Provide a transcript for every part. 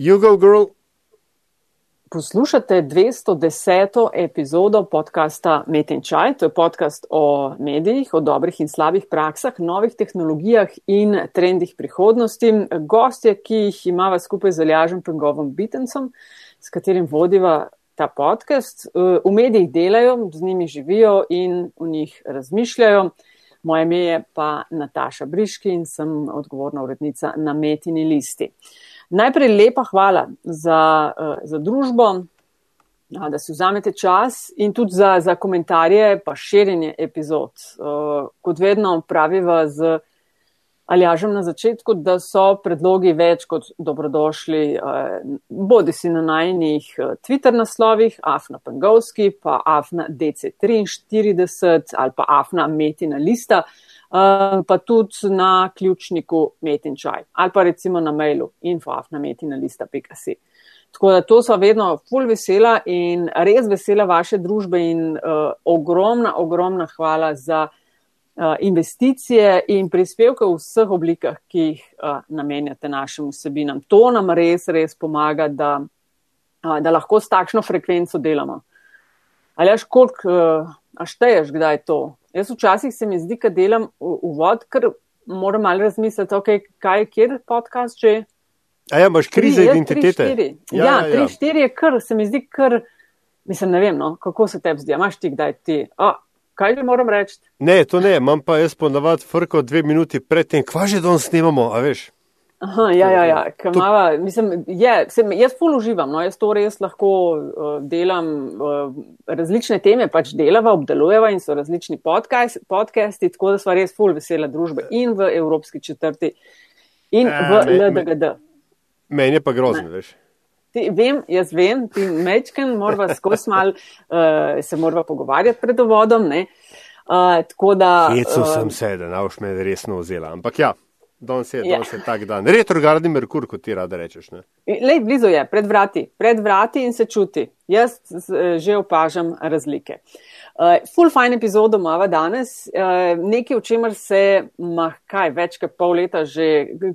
You go, girl. Poslušate 210. epizodo podcasta Met in Čaj. To je podcast o medijih, o dobrih in slabih praksah, novih tehnologijah in trendih prihodnosti. Gostje, ki jih imava skupaj z Aljažem Pengovom Bitencem, s katerim vodiva ta podcast, v medijih delajo, z njimi živijo in v njih razmišljajo. Moje ime je pa Nataša Briški in sem odgovorna urednica na Metini listi. Najprej lepa hvala za, za družbo, da si vzamete čas in tudi za, za komentarje pa širjenje epizod. Kot vedno praviva z Aljažem na začetku, da so predlogi več kot dobrodošli, bodi si na najnih Twitter naslovih, Afna Pengovski, pa Afna DC43 ali pa Afna Metina lista, pa tudi na ključniku Metin čaj ali pa recimo na mailu infoafnametinalista.si. Tako da to so vedno ful vesela in res vesela vaše družbe in uh, ogromna, ogromna hvala za investicije in prispevke v vseh oblikah, ki jih namenjate našim vsebinam. To nam res, res pomaga, da, da lahko s takšno frekvenco delamo. Ali až koliko, až teješ, kdaj to? Jaz včasih se mi zdi, kad delam uvod, ker moram malo razmisliti, okay, kaj, kjer podcast že. A ja, imaš krize identitete. Tri, ja, ja, ja, tri, ja. štiri je kar, se mi zdi kar, mislim, ne vem, no, kako se tebi zdi, imaš ti kdaj ti. Oh, Kaj ti moram reči? Ne, to ne, imam pa jaz ponavadi frko dve minuti predtem, kva že danes snimamo, a veš. Aha, ja, ja, ja. Kamava, mislim, je, sem, jaz ful uživam, no, jaz to res lahko uh, delam, uh, različne teme pač delava, obdelujeva in so različni podcast, podcasti, tako da sva res ful vesela družbe in v Evropski četrti in a, v me, LDGD. Meni je pa grozno, ne. veš. Ti, vem, jaz vem, ti mečken, morava skozi mal, uh, se morava pogovarjati pred uvodom, ne. Uh, tako da. Jecu uh, sem se, da navš me resno vzela, ampak ja. Danes je, danes je tak dan. Retrogradni Merkur, kot ti rada rečeš. Ne? Lej, blizu je, pred vrati, pred vrati in se čuti. Jaz že opažam razlike. Uh, full fine epizodo imamo danes, uh, nekaj o čemer se, mah, kaj, več kot pol leta že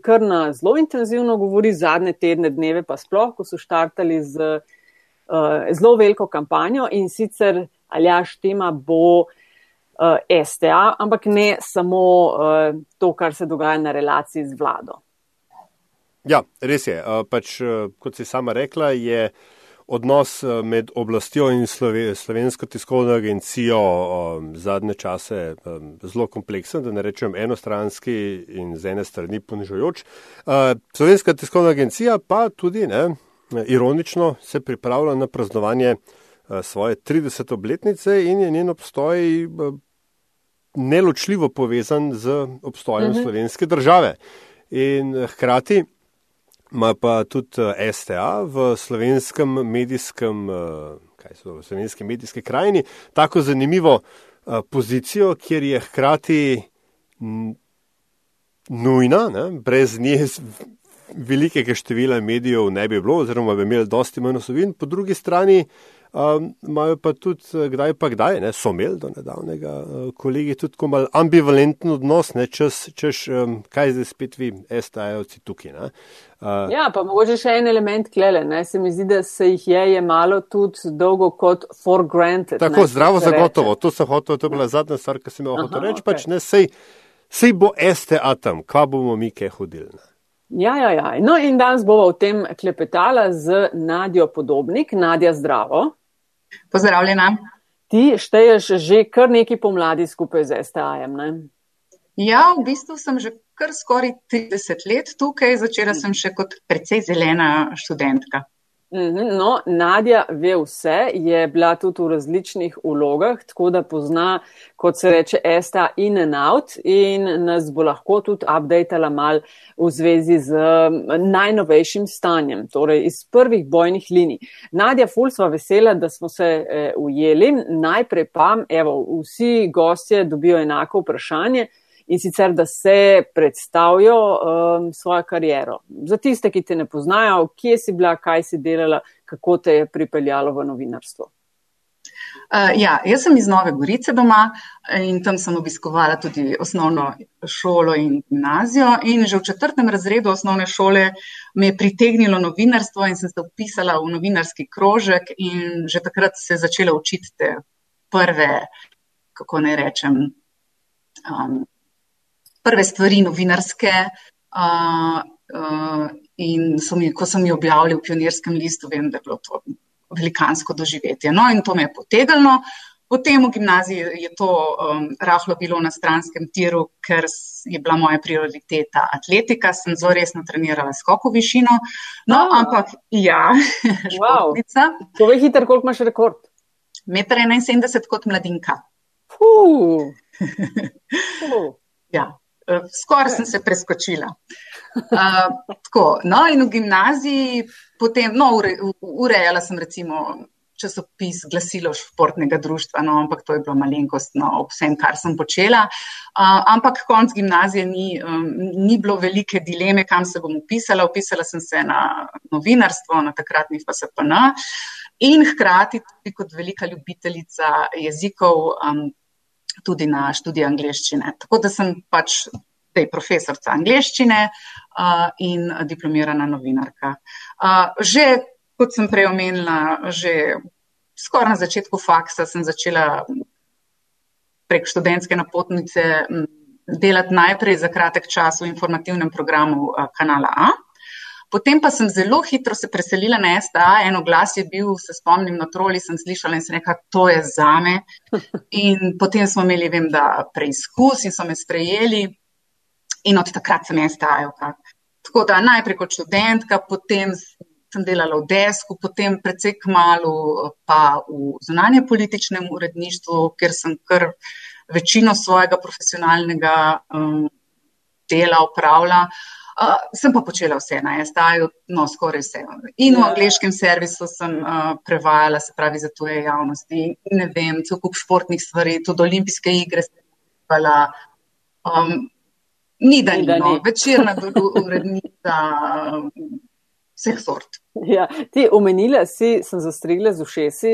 kar na zelo intenzivno govori, zadnje tedne, dneve pa sploh, ko so štartali z uh, zelo veliko kampanjo in sicer aljaš tema bo uh, STA, ampak ne samo uh, to, kar se dogaja na relaciji z vlado. Ja, res je. Uh, pač, uh, kot si sama rekla, je odnos med oblastjo in slovensko tiskovno agencijo um, zadnje čase um, zelo kompleksen, da ne rečem enostranski in z ene strani ponižujoč. Uh, slovenska tiskovna agencija pa tudi, ne, ironično, se pripravlja na praznovanje svoje 30. obletnice in je njen obstoj neločljivo povezan z obstojem uh mhm. -huh. slovenske države. In eh, hkrati ima pa tudi eh, STA v slovenskem medijskem, eh, kaj so v slovenski medijski krajini, tako zanimivo pozicijo, kjer je hkrati nujna, ne? brez nje velikega števila medijev ne bi bilo, oziroma bi imeli dosti manj osovin, po drugi strani imajo um, pa tudi, eh, kdaj pa kdaj, ne, so imeli do nedavnega uh, kolegi tudi tako mal ambivalenten odnos, ne, češ, češ um, kaj zdaj spet vi, STA-jevci tukaj. Ne. Uh, ja, pa mogoče še en element klele, ne, se mi zdi, da se jih je jemalo tudi dolgo kot for granted. Tako, ne, zdravo zagotovo, to sem hotel, to je bila zadnja stvar, ki sem jo hotel reči, okay. pač ne, sej, sej bo STA tam, kva bomo mi kaj hodili. Ne. Ja, ja, ja. No, in danes bomo o tem klepetala z Nadjo Podobnik. Nadja, zdravo. Pozdravljena. Ti šteješ že kar neki pomladi skupaj z STA-jem, ne? Ja, v bistvu sem že kar skoraj 30 let tukaj, začela sem še kot precej zelena študentka. Mhm, no, Nadja ve vse, je bila tudi v različnih ulogah, tako da pozna, kot se reče, esta in and out in nas bo lahko tudi updatala mal v zvezi z najnovejšim stanjem, torej iz prvih bojnih linij. Nadja, ful sva vesela, da smo se eh, ujeli. Najprej pa, evo, vsi gostje dobijo enako vprašanje in sicer, da se predstavijo um, svojo kariero. Za tiste, ki te ne poznajo, kje si bila, kaj si delala, kako te je pripeljalo v novinarstvo. Uh, ja, jaz sem iz Nove Gorice doma in tam sem obiskovala tudi osnovno šolo in gimnazijo. In že v četrtem razredu osnovne šole me je pritegnilo novinarstvo in sem se upisala v novinarski krožek in že takrat se začela učiti te prve, kako naj rečem, um, prve stvari novinarske. Uh, uh, in so mi, ko so mi objavili v pionirskem listu, vem, da je bilo to velikansko doživetje. No, in to me je potegnilo. Potem v gimnaziji je to um, rahlo bilo na stranskem tiru, ker je bila moja prioriteta atletika, sem zelo resno trenirala skoko višino. No, oh. ampak ja, športnica. Wow. Povej hiter, koliko imaš rekord? 1,71 m kot mladinka. Uh. Uh. Skoraj sem se preskočila. Uh, tako, no, in v gimnaziji potem, no, ure, urejala sem recimo časopis glasilo športnega društva, no, ampak to je bilo malenkost no, ob vsem, kar sem počela. Uh, ampak konc gimnazije ni, um, ni bilo velike dileme, kam se bom upisala. Upisala sem se na novinarstvo, na takratni FSPN in hkrati tudi kot velika ljubiteljica jezikov. Um, Tudi na študiju angleščine. Tako da sem pač zdaj profesorica angleščine uh, in diplomirana novinarka. Uh, že, kot sem prej omenila, že skoraj na začetku faksa sem začela prek študentske napotnice delati najprej za kratek čas v informativnem programu uh, kanala A. Potem pa sem zelo hitro se preselila na STA, eno glas je bil, se spomnim, na troli sem slišala in sem rekla, to je zame. In potem smo imeli, vem, da preizkus in so me sprejeli in od takrat sem jaz stajala. Tako da najprej kot študentka, potem sem delala v desku, potem precej kmalo pa v zunanje političnem uredništvu, kjer sem kar večino svojega profesionalnega um, dela upravljala. Uh, sem pa počela vse na STA-ju, no skoraj vse. In v ja. angliškem servisu sem uh, prevajala, se pravi, za tuje javnosti. Ne vem, cel kup športnih stvari, tudi olimpijske igre sem prevajala. Um, Ni da ni, no. večerna urednica vseh sort. Ja, ti omenila si, sem zastrigla z ušesi,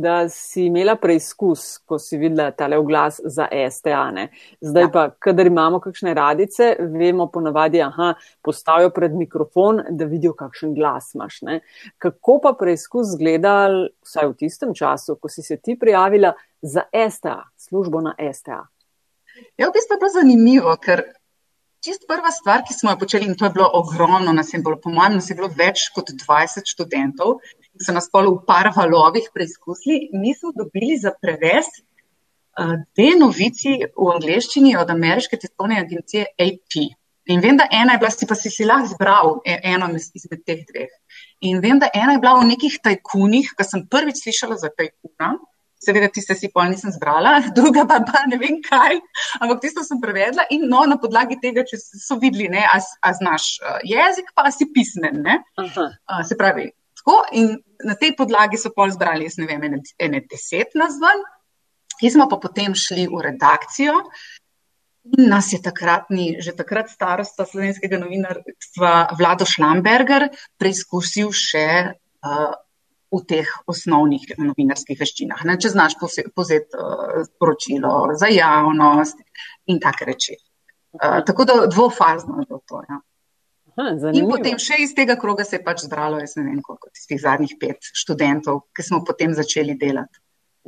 da si imela preizkus, ko si videla tale oglas za STA. Ne? Zdaj ja. pa, kadar imamo kakšne radice, vemo ponavadi, aha, postavijo pred mikrofon, da vidijo, kakšen glas imaš. Ne? Kako pa preizkus zgleda, vsaj v tistem času, ko si se ti prijavila za STA, službo na STA? Ja, v bistvu je to zanimivo, ker čist prva stvar, ki smo jo počeli, in to je bilo ogromno, nas je bilo, po mojem, nas je bilo več kot 20 študentov, ki so nas polo v par valovih preizkusili, mi smo dobili za prevez uh, dve novici v angleščini od ameriške tiskovne agencije AP. In vem, da ena je bila, si pa si, si lahko zbral e, eno izmed teh dveh. In vem, da ena je bila v nekih tajkunih, ki sem prvič slišala za tajkuna. Seveda, tiste si pol nisem zbrala, druga pa, pa ne vem kaj, ampak tisto sem prevedla in no, na podlagi tega, če so videli, ne, a, a znaš uh, jezik, pa si pismen. Uh, se pravi, tako in na tej podlagi so pol zbrali, jaz ne vem, ene, ene deset nazvan, ki smo pa potem šli v redakcijo in nas je takratni, že takrat starosta slovenskega novinarstva Vlado Šlamberger preizkusil še. Uh, v teh osnovnih novinarskih veščinah. Ne? Če znaš povzeti uh, sporočilo za javnost in take reči. Uh, tako da dvofazno je bilo to. Ja. Aha, in potem še iz tega kroga se je pač zbralo, jaz ne vem, koliko tistih zadnjih pet študentov, ki smo potem začeli delati.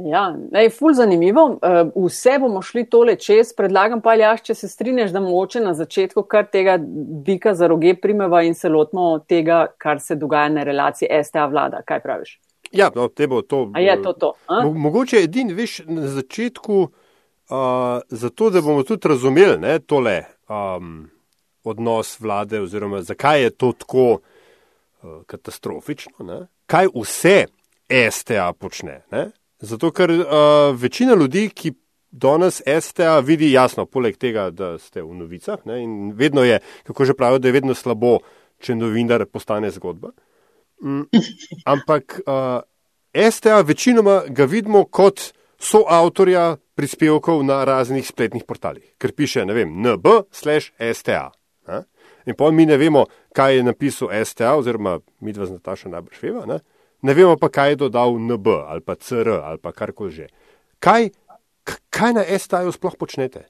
Ja, ej, ful zanimivo. Eh, vse bomo šli tole čez. Predlagam pa, Ljaš, če se strinjaš, da moče na začetku kar tega bika za roge primeva in se lotimo tega, kar se dogaja na relaciji STA vlada. Kaj praviš? Ja, no, te bo to. A je to to? Mo mogoče edin, veš, na začetku, uh, zato da bomo tudi razumeli ne, tole um, odnos vlade oziroma zakaj je to tako uh, katastrofično, ne? kaj vse STA počne. Ne? Zato, ker uh, večina ljudi, ki danes STA vidi jasno, poleg tega, da ste v novicah, ne, in vedno je, kako že pravijo, da je vedno slabo, če novinar postane zgodba. Mm, ampak uh, STA večinoma ga vidimo kot soavtorja prispevkov na raznih spletnih portalih, ker piše, ne vem, nb/sta. In pa mi ne vemo, kaj je napisal STA, oziroma mi dva z Natašo najbrž veva. ne vemo pa, kaj je dodal NB ali pa CR ali pa karkoli že. Kaj, kaj na STA-ju sploh počnete?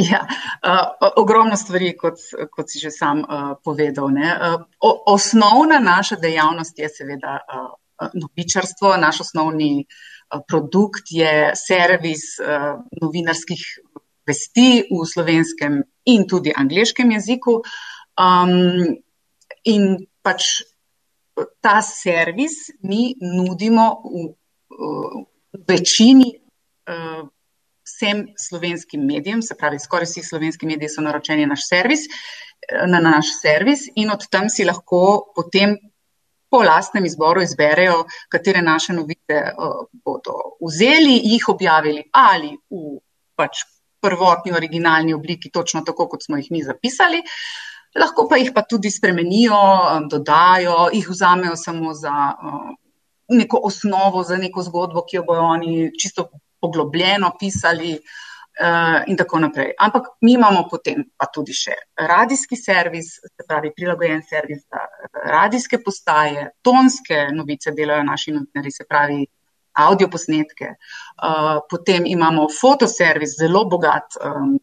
Ja, uh, ogromno stvari, kot, kot si že sam uh, povedal. Uh, o, osnovna naša dejavnost je seveda uh, novičarstvo. Naš osnovni uh, produkt je servis uh, novinarskih vesti v slovenskem in tudi angliškem jeziku. Um, in pač ta servis mi nudimo v, v večini. Uh, vsem slovenskim medijem, se pravi, skoraj vsi slovenski mediji so naročeni naš servis, na naš servis in od tam si lahko potem po lastnem izboru izberejo, katere naše novice uh, bodo vzeli, jih objavili ali v pač prvotni originalni obliki, točno tako, kot smo jih mi zapisali. Lahko pa jih pa tudi spremenijo, dodajo, jih vzamejo samo za uh, neko osnovo, za neko zgodbo, ki jo bojo oni čisto poglobljeno pisali uh, in tako naprej. Ampak mi imamo potem pa tudi še radijski servis, se pravi prilagojen servis za radijske postaje, tonske novice delajo naši novinari, se pravi audio posnetke. Uh, potem imamo fotoservis, zelo bogat, um,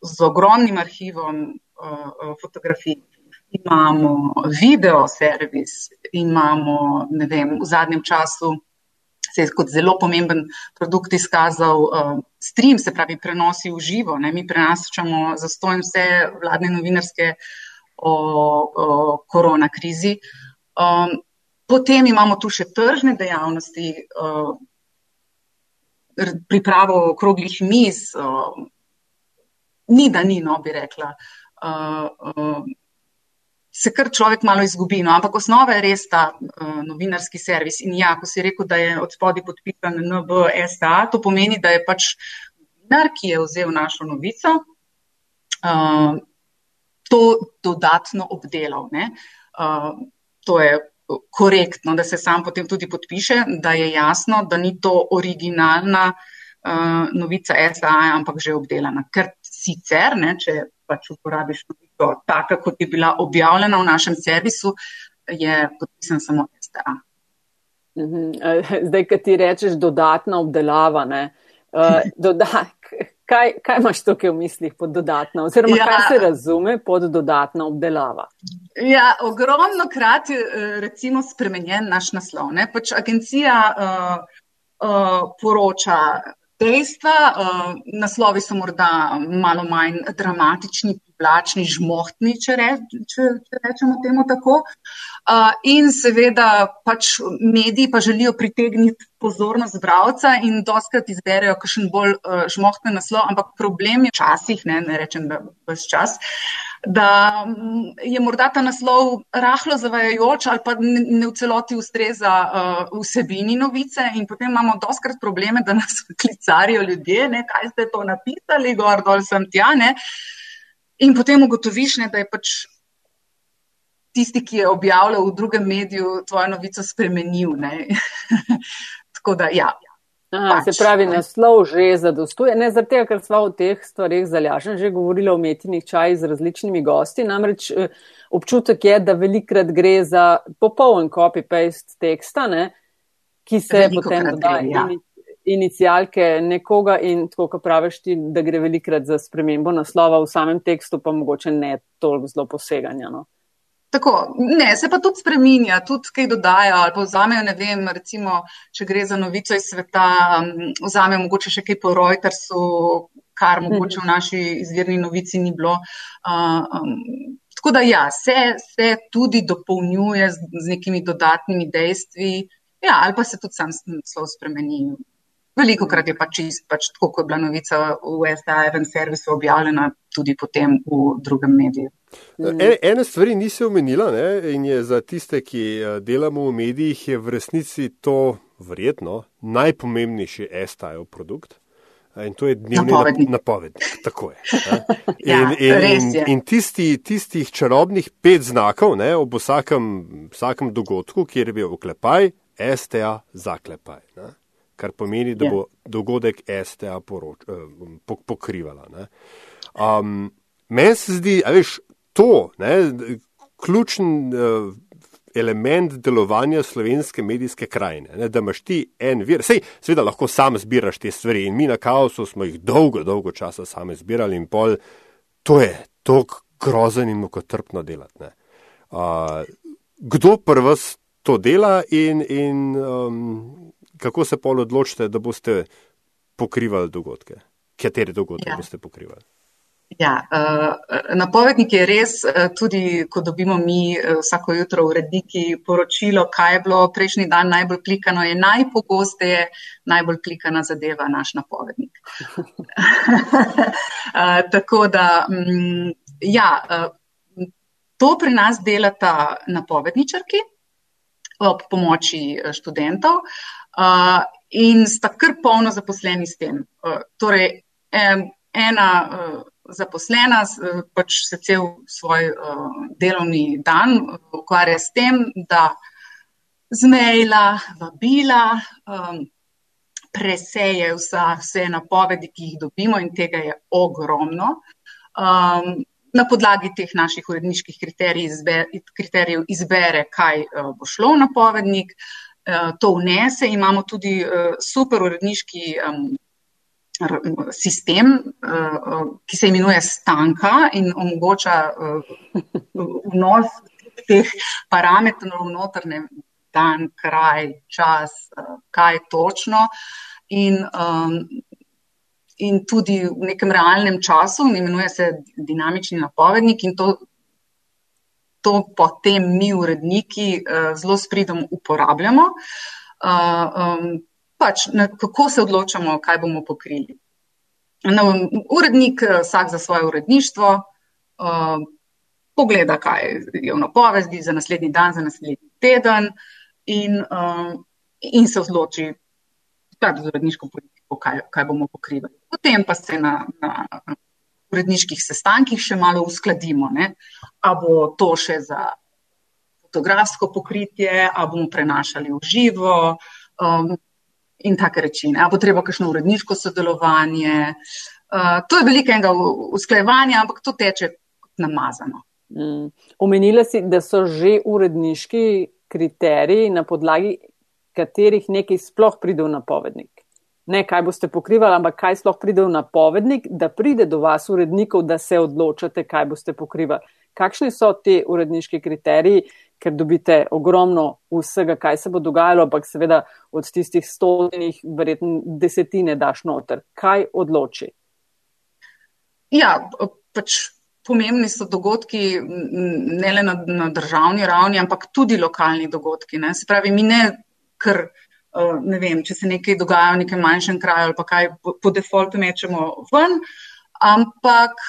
z ogromnim arhivom fotografij. Imamo video servis, imamo, ne vem, v zadnjem času se je kot zelo pomemben produkt izkazal uh, stream, se pravi prenosi v živo. Ne? Mi prenašamo za stojn vse vladne novinarske o, o korona krizi. Um, potem imamo tu še tržne dejavnosti, uh, pripravo okroglih miz, uh, ni da ni, no bi rekla. Uh, se kar človek malo izgubi. No, ampak osnova je res ta uh, novinarski servis. In ja, ko si rekel, da je od spodaj podpisan NBSA, to pomeni, da je pač novinar, ki je vzel našo novico, uh, to dodatno obdelal. Uh, to je korektno, da se sam potem tudi podpiše, da je jasno, da ni to originalna uh, novica SA, ampak že obdelana. Ker sicer, ne, če pač uporabiš novico, taka kot je bila objavljena v našem servisu, je podpisan samo STA. Mhm. Zdaj, kaj ti rečeš, dodatna obdelava. Uh, doda, kaj, kaj imaš tukaj v mislih pod dodatna, oziroma ja, kaj se razume pod dodatna obdelava? Ja, ogromno krat je recimo spremenjen naš naslov. Pač agencija uh, uh, poroča dejstva. Uh, naslovi so morda malo manj dramatični, privlačni, žmohtni, če, re, če, če rečemo temu tako. Uh, in seveda pač mediji pa želijo pritegniti pozornost bralca in doskrat izberejo kakšen bolj uh, žmohtni naslov, ampak problem je včasih, ne, ne rečem, da vse čas. Da mm, je morda ta naslov rahlo zavajajoč ali pa ne v celoti ustreza uh, vsebini novice, in potem imamo doskrat probleme, da nas klicarijo ljudje, ne, kaj ste to napisali, gor dol sem tja. Ne. In potem ugotoviš, ne, da je pač tisti, ki je objavljal v drugem mediju, tvojo novico spremenil. Tako da, ja. Aha, pač, se pravi, naslov že zadostuje. Ne zaradi tega, ker smo o teh stvarih zalažen že govorili o umetnih čajih z različnimi gosti. Namreč eh, občutek je, da velikrat gre za popoln copy-paste teksta, ne, ki se Veliko potem dodaja. Ja inicijalke nekoga in tako, kot praviš ti, da gre velikrat za spremembo naslova v samem tekstu, pa mogoče ne toliko zelo poseganja. No. Tako, ne, se pa tudi spreminja, tudi kaj dodajo ali pa vzamejo, ne vem, recimo, če gre za novico iz sveta, um, vzamejo mogoče še kaj po Reutersu, kar mogoče v mhm. naši izvirni novici ni bilo. Uh, um, tako da ja, se, se tudi dopolnjuje z, z nekimi dodatnimi dejstvi, ja, ali pa se tudi sam slov spremeni. Veliko krat je pač pač tako, kot je bila novica v SDA-jevem servisu objavljena, tudi potem v drugem mediju. E, ene stvari nisi omenila ne? in je za tiste, ki eh, delamo v medijih, je v resnici to verjetno najpomembnejši SDA-jev produkt. Eh, in to je dnevni napovednik. napovednik. Tako je. ja, in, in, in, in tisti, tistih čarobnih pet znakov ne, ob vsakem, vsakem dogodku, kjer je bil oklepaj, STA zaklepaj. Ne kar pomeni, da ja. bo dogodek STA poroč, eh, pokrivala. Um, Meni se zdi, da je to ne, ključen uh, element delovanja slovenske medijske krajine. Ne, da imaš ti en vir, sej, seveda lahko sam zbiraš te stvari in mi na kaosu smo jih dolgo, dolgo časa sami zbirali in pol, to je tako grozen in mukotrpno delati. Uh, kdo prvo to dela in, in um, kako se pol odločite, da boste pokrivali dogodke? Katere dogodke ja. boste pokrivali? Ja, uh, napovednik je res, uh, tudi ko dobimo mi uh, vsako jutro v redniki poročilo, kaj je bilo prejšnji dan najbolj klikano, je najpogosteje najbolj klikana zadeva naš napovednik. tako da, um, ja, to pri nas delata napovedničarki ob pomoči študentov uh, in sta kar polno zaposleni s tem. Uh, torej, um, ena. Uh, zaposlena, pač se cel svoj uh, delovni dan ukvarja s tem, da zmejla, vabila, um, preseje vsa, vse napovedi, ki jih dobimo in tega je ogromno. Um, na podlagi teh naših uredniških kriterij izbe, kriterijev izbere, kaj uh, bo šlo v napovednik. Uh, to vnese, imamo tudi uh, super uredniški sistem, eh, ki se imenuje stanka in omogoča eh, vnos teh parametrov notrne dan, kraj, čas, eh, kaj točno. In, in tudi v nekem realnem času, imenuje se dinamični napovednik, in to, to potem mi, uredniki, zelo s pridom uporabljamo pač, na, kako se odločamo, kaj bomo pokrili. Na, urednik, eh, vsak za svoje uredništvo, pogleda, kaj je v napovedi za naslednji dan, za naslednji teden, in, in se odloči, kaj z uredniško politiko, kaj, kaj bomo pokrivali. Potem pa se na, na uredniških sestankih še malo uskladimo, ali bo to še za fotografsko pokritje, ali bomo prenašali v živo. Um, in take reči. Ali bo treba kakšno uredniško sodelovanje. Uh, to je velikega usklajevanja, ampak to teče namazano. Mm. Omenila si, da so že uredniški kriteriji, na podlagi katerih nekaj sploh pride v napovednik. Ne, kaj boste pokrivali, ampak kaj sploh pride v napovednik, da pride do vas, urednikov, da se odločate, kaj boste pokrivali. Kakšni so ti uredniški kriteriji, ker dobite ogromno vsega, kaj se bo dogajalo, ampak seveda od tistih stotinih, verjetno desetine daš noter. Kaj odloči? Ja, pač pomembni so dogodki ne le na, na državni ravni, ampak tudi lokalni dogodki. Ne. Se pravi, mi ne kar. Ne vem, če se nekaj dogaja v nekem manjšem kraju ali pa kaj po, defaultu mečemo ven, ampak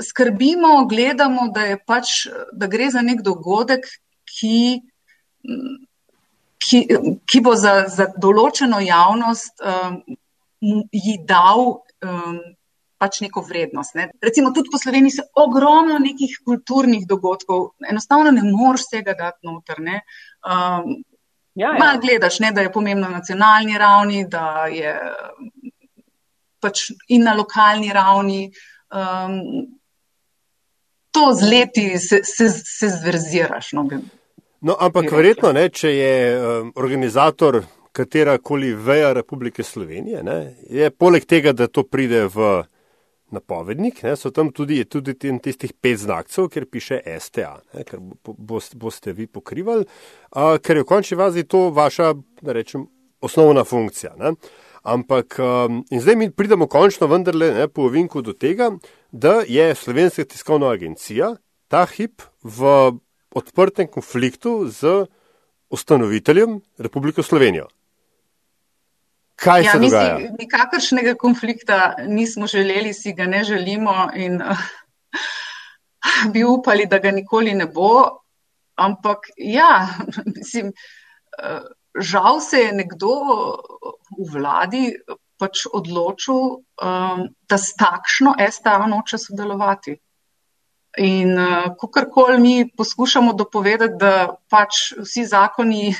skrbimo, gledamo, da, pač, da gre za nek dogodek, ki, ki, ki bo za, za določeno javnost um, ji dal um, pač neko vrednost. Ne. Recimo tudi po Sloveniji se ogromno nekih kulturnih dogodkov, enostavno ne moreš tega dati noter. Um, ja, ja. Gledaš, ne, da je pomembno na nacionalni ravni, da je pač in na lokalni ravni. Um, to z leti se, se, se zverziraš. No, no, ampak verjetno, ne, če je um, organizator katerakoli veja Republike Slovenije, ne, je poleg tega, da to pride v napovednik, ne, so tam tudi, tudi tistih pet znakov, ker piše STA, ne, ker boste, boste vi pokrivali, a, ker je v končni vazi to vaša, da rečem, osnovna funkcija. Ne. Ampak um, in zdaj mi pridemo končno vendarle ne, po ovinku do tega, da je Slovenska tiskovna agencija ta hip v odprtem konfliktu z ustanoviteljem Republike Slovenijo. Kaj ja, se dogaja? Mi nikakršnega konflikta nismo želeli, si ga ne želimo in uh, bi upali, da ga nikoli ne bo. Ampak ja, mislim, uh, žal se je nekdo v vladi pač odločil, um, da s takšno STA noče sodelovati. In uh, kakorkoli mi poskušamo dopovedati, da pač vsi zakoni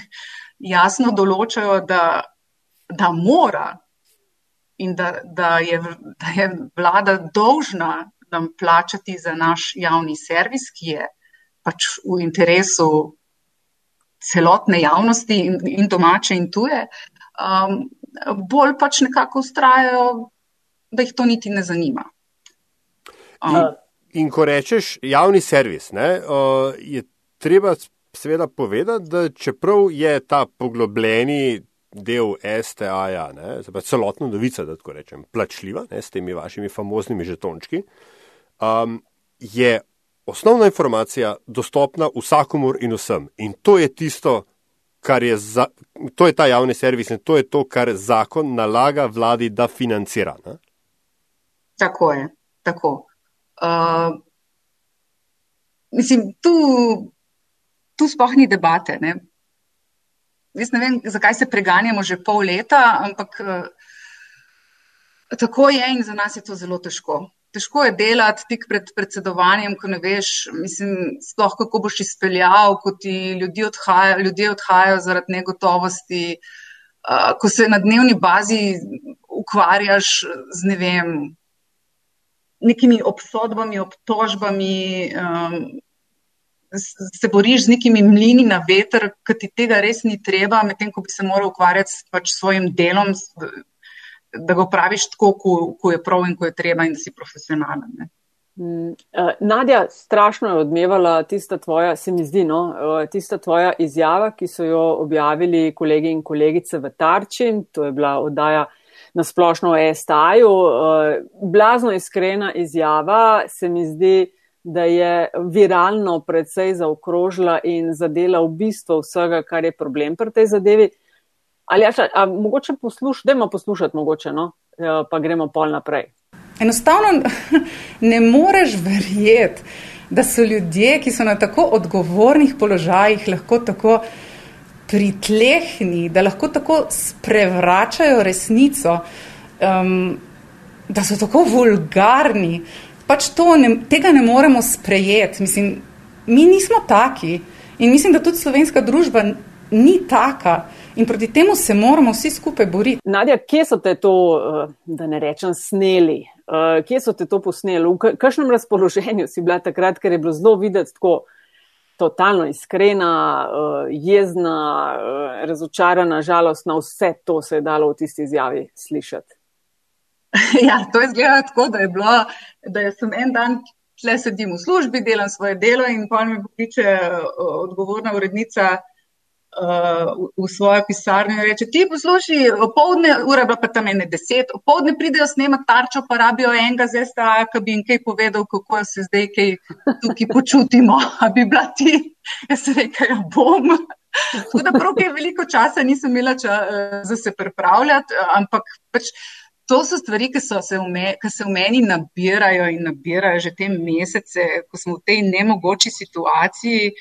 jasno določajo, da, da mora in da, da, je, da je vlada dolžna nam plačati za naš javni servis, ki je pač v interesu celotne javnosti in, in domače in tuje, um, bolj pač nekako ustrajajo, da jih to niti ne zanima. Um, in ko rečeš javni servis, ne, uh, je treba seveda povedati, da čeprav je ta poglobljeni del STA-ja, celotna novica, da tako rečem, plačljiva ne, s temi vašimi famoznimi žetončki, um, je osnovna informacija dostopna vsakomur in vsem. In to je tisto, kar je, za, to je ta javni servis in to je to, kar zakon nalaga vladi, da financira. Ne? Tako je, tako. Uh, mislim, tu, tu sploh ni debate. Ne? Jaz ne vem, zakaj se preganjamo že pol leta, ampak uh, tako je in za nas je to zelo težko težko je delati tik pred predsedovanjem, ko ne veš, mislim, sploh kako boš izpeljal, ko ti ljudje odhajajo, ljudje odhajajo zaradi negotovosti, uh, ko se na dnevni bazi ukvarjaš z ne vem, nekimi obsodbami, obtožbami. Um, Se boriš z nekimi mlini na veter, ki ti tega res ni treba, medtem ko bi se moral ukvarjati s pač svojim delom, da ga praviš tako, ko, ko je prav in ko je treba, in da si profesionalen. Ne. Mm, Nadja, strašno je odmevala tista tvoja, se mi zdi, no, tista tvoja izjava, ki so jo objavili kolegi in kolegice v Tarči, to je bila oddaja na splošno o STA-ju. Blazno iskrena izjava, se mi zdi, da je viralno predvsej zaokrožila in zadela v bistvo vsega, kar je problem pri tej zadevi. Ali ja, a, mogoče poslušati, da ima poslušati, mogoče, no? Ja, pa gremo pol naprej. Enostavno ne moreš verjeti, da so ljudje, ki so na tako odgovornih položajih, lahko tako pritlehni, da lahko tako sprevračajo resnico, um, da so tako vulgarni. Pač ne, tega ne moremo sprejeti. Mislim, mi nismo taki in mislim, da tudi slovenska družba ni taka. In proti temu se moramo vsi skupaj boriti. Nadja, kje so te to, eh, da ne rečem, sneli? Eh, kje so te to posneli? V kakšnem razpoloženju si bila takrat, ker je bilo zelo videti tako totalno iskrena, eh, jezna, razočarana, žalostna, vse to se je dalo v tisti izjavi slišati. Ja, to je zgledalo tako, da je bilo, da sem en dan. Tle sedim v službi, delam svoje delo, in pa mi pokliče odgovorna urednica, uh, v svojo pisarno in reče: Ti poslušaj, opoldne, ura je bila pa tam ene deset, opoldne pridejo snemati tarčo, pa rabijo enega z STA, ki bi jim kaj povedal, kako se zdaj kaj tukaj počutimo. A bi bila ti? Jaz rekel, ja bom. Tako da prav je veliko časa nisem imela ča, uh, za se pripravljati, ampak pač. To so stvari, ki, so se, me, ki se v meni nabirajo in nabirajo že te mesece, ko smo v tej nemogoči situaciji.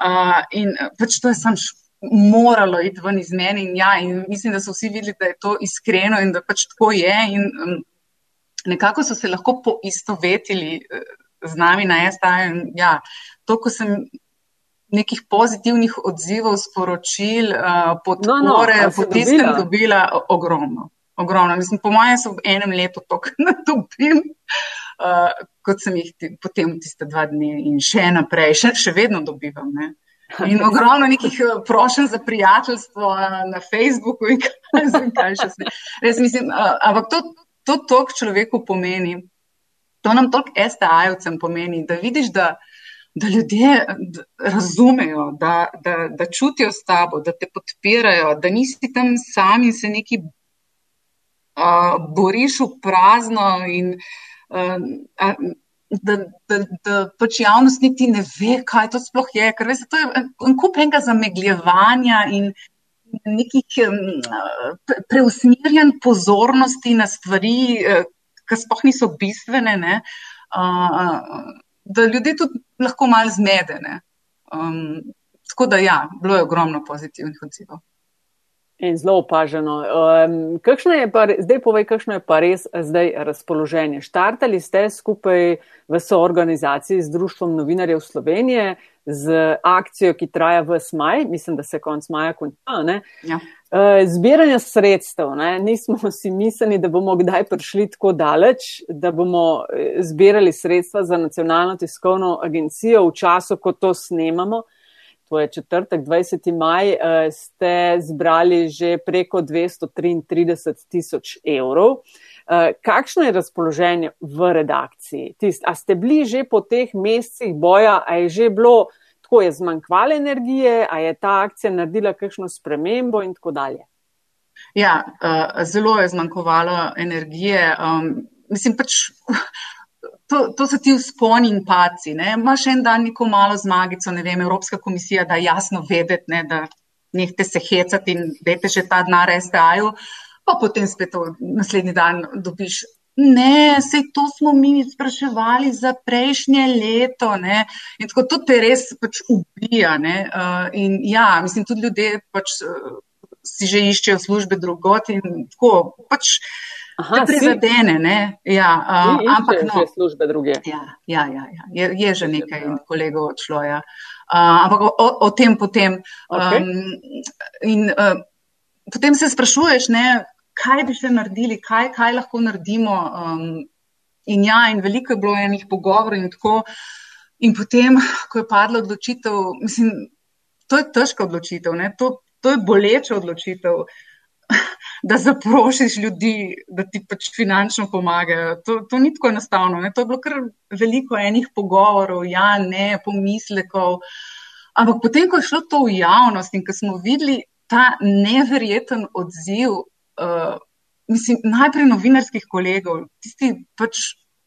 Uh, in pač to je sam moralo iti ven iz mene. In, ja, in mislim, da so vsi videli, da je to iskreno in da pač tako je. In, um, nekako so se lahko poistovetili uh, z nami na STA. In, ja, to, ko sem nekih pozitivnih odzivov, sporočil, uh, podpore, no, no, potiskem dobila, dobila ogromno. Ogromno. Mislim, po mojem, so v enem letu to, kar dobim, uh, kot sem jih potem tiste dva dni in še naprej, še, še vedno dobivam. Ne. In ogromno nekih eh, prošen za prijateljstvo eh, na Facebooku in kaj še vse. Res mislim, eh, ampak to, to tok človeku pomeni, to nam tok STA-jevcem pomeni, da vidiš, da, da ljudje razumejo, da, da, da čutijo s tabo, da te podpirajo, da nisi tam sam in se neki uh, boriš v prazno in uh, da, da, da pač javnost niti ne ve, kaj to sploh je. Ker veste, to je en kup enega zamegljevanja in nekih preusmerjanj pozornosti na stvari, eh, ki sploh niso bistvene, ne? da ljudi tudi lahko malo zmedene. Um, tako da ja, bilo je ogromno pozitivnih odzivov. In zelo opaženo. Um, pa, zdaj povej, kakšno je pa res zdaj razpoloženje. Štartali ste skupaj v soorganizaciji z Društvom novinarjev Slovenije z akcijo, ki traja v smaj, mislim, da se konc maja konča. Ja. Uh, zbiranje sredstev. Ne? Nismo si mislili, da bomo kdaj prišli tako daleč, da bomo eh, zbirali sredstva za nacionalno tiskovno agencijo v času, ko to snemamo. To je četrtek, 20. maj, ste zbrali že preko 233 tisoč evrov. Kakšno je razpoloženje v redakciji? Tist, a ste bili že po teh mesecih boja, a je že bilo tako, je zmanjkvalo energije, a je ta akcija naredila kakšno spremembo in tako dalje? Ja, zelo je zmanjkovalo energije. Um, mislim pač. To, to so ti vzponi in paci. Imaš en dan neko malo zmagico, ne vem, Evropska komisija, da jasno vedeti, ne, da nehte se hecati in dajte še ta denar STA-ju, pa potem spet naslednji dan dobiš. Ne, se to smo mi spraševali za prejšnje leto. Ne? In tako to te res pač ubija. Uh, in ja, mislim, tudi ljudje pač, uh, si že iščejo službe drugot in tako pač. Aha, prizadene, ne? Ja, uh, ampak no. službe druge. Ja, ja, ja, ja. Je, je že nekaj kolegov odšlo. Ja. Uh, ampak o, o tem potem. Okay. Um, in uh, potem se sprašuješ, ne, kaj bi še naredili, kaj, kaj lahko naredimo. Um, in ja, in veliko je bilo enih pogovorov in tako. In potem, ko je padla odločitev, mislim, to je težka odločitev, to, to je boleča odločitev. Da zaprošiš ljudi, da ti pač finančno pomagajo. To, to ni tako enostavno. Ne? To je bilo kar veliko enih pogovorov, ja, ne, pomislekov. Ampak potem, ko je šlo to v javnost in ko smo videli ta neverjeten odziv, uh, mislim, najprej novinarskih kolegov, tisti pač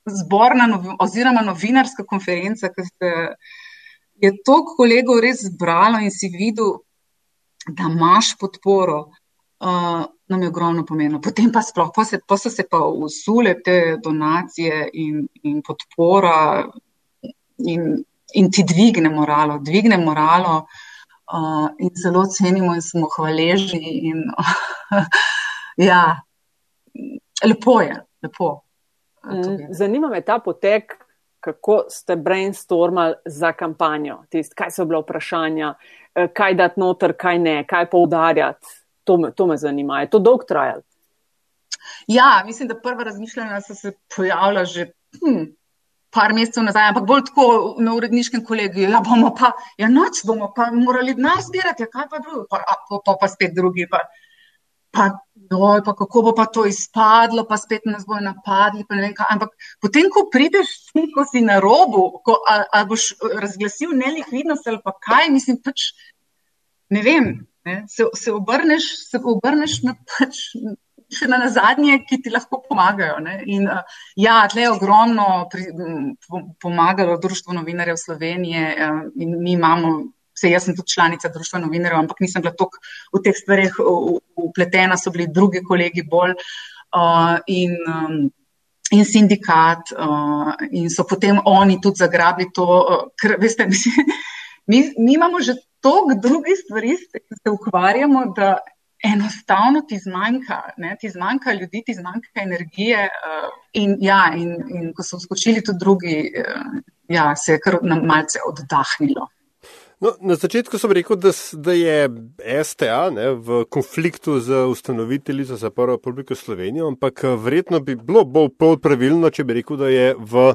zborna novi, oziroma novinarska konferenca, ki ste. Je to kolegov res zbralo in si videl, da imaš podporo, uh, nam je ogromno pomenilo. Potem pa sploh, pa, se, pa so se pa usule te donacije in, in podpora in, in ti dvigne moralo, dvigne moralo uh, in zelo cenimo in smo hvaležni. In, ja, lepo je, lepo. Mm, zanima me ta potek. Kako ste brainstormali za kampanjo? Tist, kaj so bila vprašanja, eh, kaj dati noter, kaj ne, kaj poudarjati? To me, to me zanima. Je to dolg trajal? Ja, mislim, da prva razmišljanja so se pojavila že hm, par mesecev nazaj, ampak bolj tako na uredniškem kolegiju. Ja, bomo pa, ja, noč bomo pa morali denar zbirati, ja, kaj pa drugi, pa, pa, pa, pa spet drugi. Pa, pa, no, pa kako bo pa to izpadlo, pa spet nas bojo napadli. Ampak potem, ko prideš, ko si na robu, ko, a, a boš razglasil nelikvidnost ali pa kaj, mislim pač, ne vem. Ne, se, se obrneš, se obrneš na, pač, še na zadnje, ki ti lahko pomagajo. In, uh, ja, tle je ogromno pri, m, pomagalo Društvo novinarjev Slovenije uh, in mi imamo, vse jaz sem tudi članica Društva novinarjev, ampak nisem bila toliko v teh stvarih upletena, so bili drugi kolegi bolj. Uh, in, um, In sindikat, uh, in so potem oni tudi zagrabili to, uh, ker, veste, mislim, mi, mi imamo že toliko drugih stvari, katerimi se ukvarjamo, da enostavno ti zmanjka, ne? ti zmanjka ljudi, ti zmanjka energije. Uh, in, ja, in, in ko so skočili tudi drugi, uh, ja, se je kar malce oddahnilo. No, na začetku sem rekel, da, da je STA ne, v konfliktu z ustanoviteljico za Prvo republiko Slovenijo, ampak eh, verjetno bi bilo bolj pravilno, če bi rekel, da je v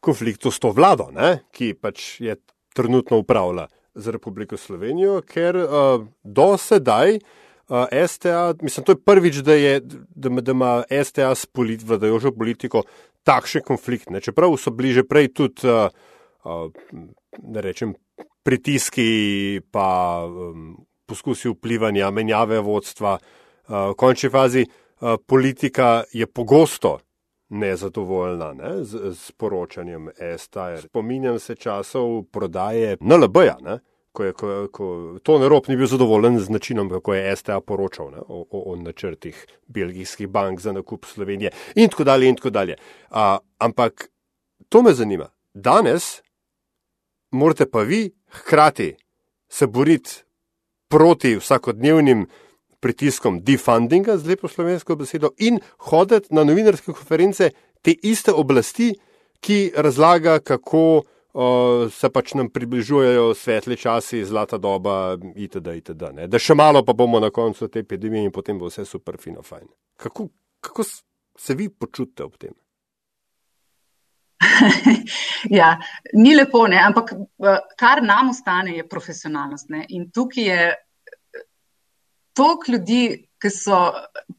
konfliktu s to vlado, ne, ki pač je trenutno upravlja za Republiko Slovenijo, ker uh, do sedaj uh, STA, mislim, to je prvič, da, je, da, da ima STA s polit, vladajočo politiko takšen konflikt. Ne? Čeprav so bili že prej tudi, uh, uh, da rečem, pritiski, pa um, poskusi vplivanja, menjave vodstva. Uh, v končni fazi uh, politika je pogosto nezadovoljna ne, z, z poročanjem STR. Spominjam se časov prodaje NLB-ja, ko je ko, ko, to nerop ni bil zadovoljen z načinom, kako je STA poročal ne, o, o, o načrtih belgijskih bank za nakup Slovenije in tako dalje. In tako dalje. A, ampak to me zanima. Danes morate pa vi hkrati se boriti proti vsakodnevnim pritiskom defundinga, z lepo slovensko besedo, in hoditi na novinarske konference te iste oblasti, ki razlaga, kako uh, se pač nam približujejo svetli časi, zlata doba, itd. itd. Ne? Da še malo pa bomo na koncu te epidemije in potem bo vse super, fino, fajn. Kako, kako se vi počutite ob tem? ja, ni lepo, ne? ampak kar nam ostane, je profesionalnost. Ne? In tukaj je toliko ljudi, ki so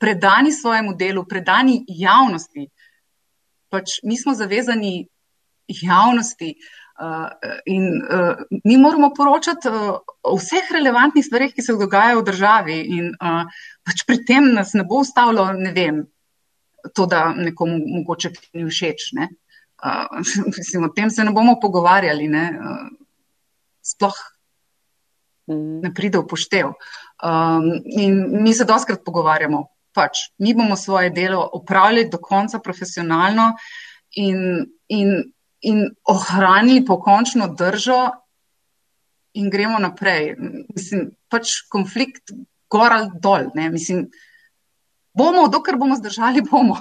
predani svojemu delu, predani javnosti. Pač mi smo zavezani javnosti uh, in uh, mi moramo poročati uh, o vseh relevantnih stvarih, ki se dogajajo v državi. In uh, pač pri tem nas ne bo ustavilo, ne vem, to, da nekomu mogoče ni všeč. Ne? Uh, mislim, o tem se ne bomo pogovarjali. Ne? Uh, sploh mm. ne pride v poštev. Um, in mi se doskrat pogovarjamo. Pač, mi bomo svoje delo opravljali do konca profesionalno in, in in ohranili pokončno držo, in gremo naprej. Mislim, pač konflikt gor ali dol. Mislim, bomo, dokler bomo zdržali, bomo.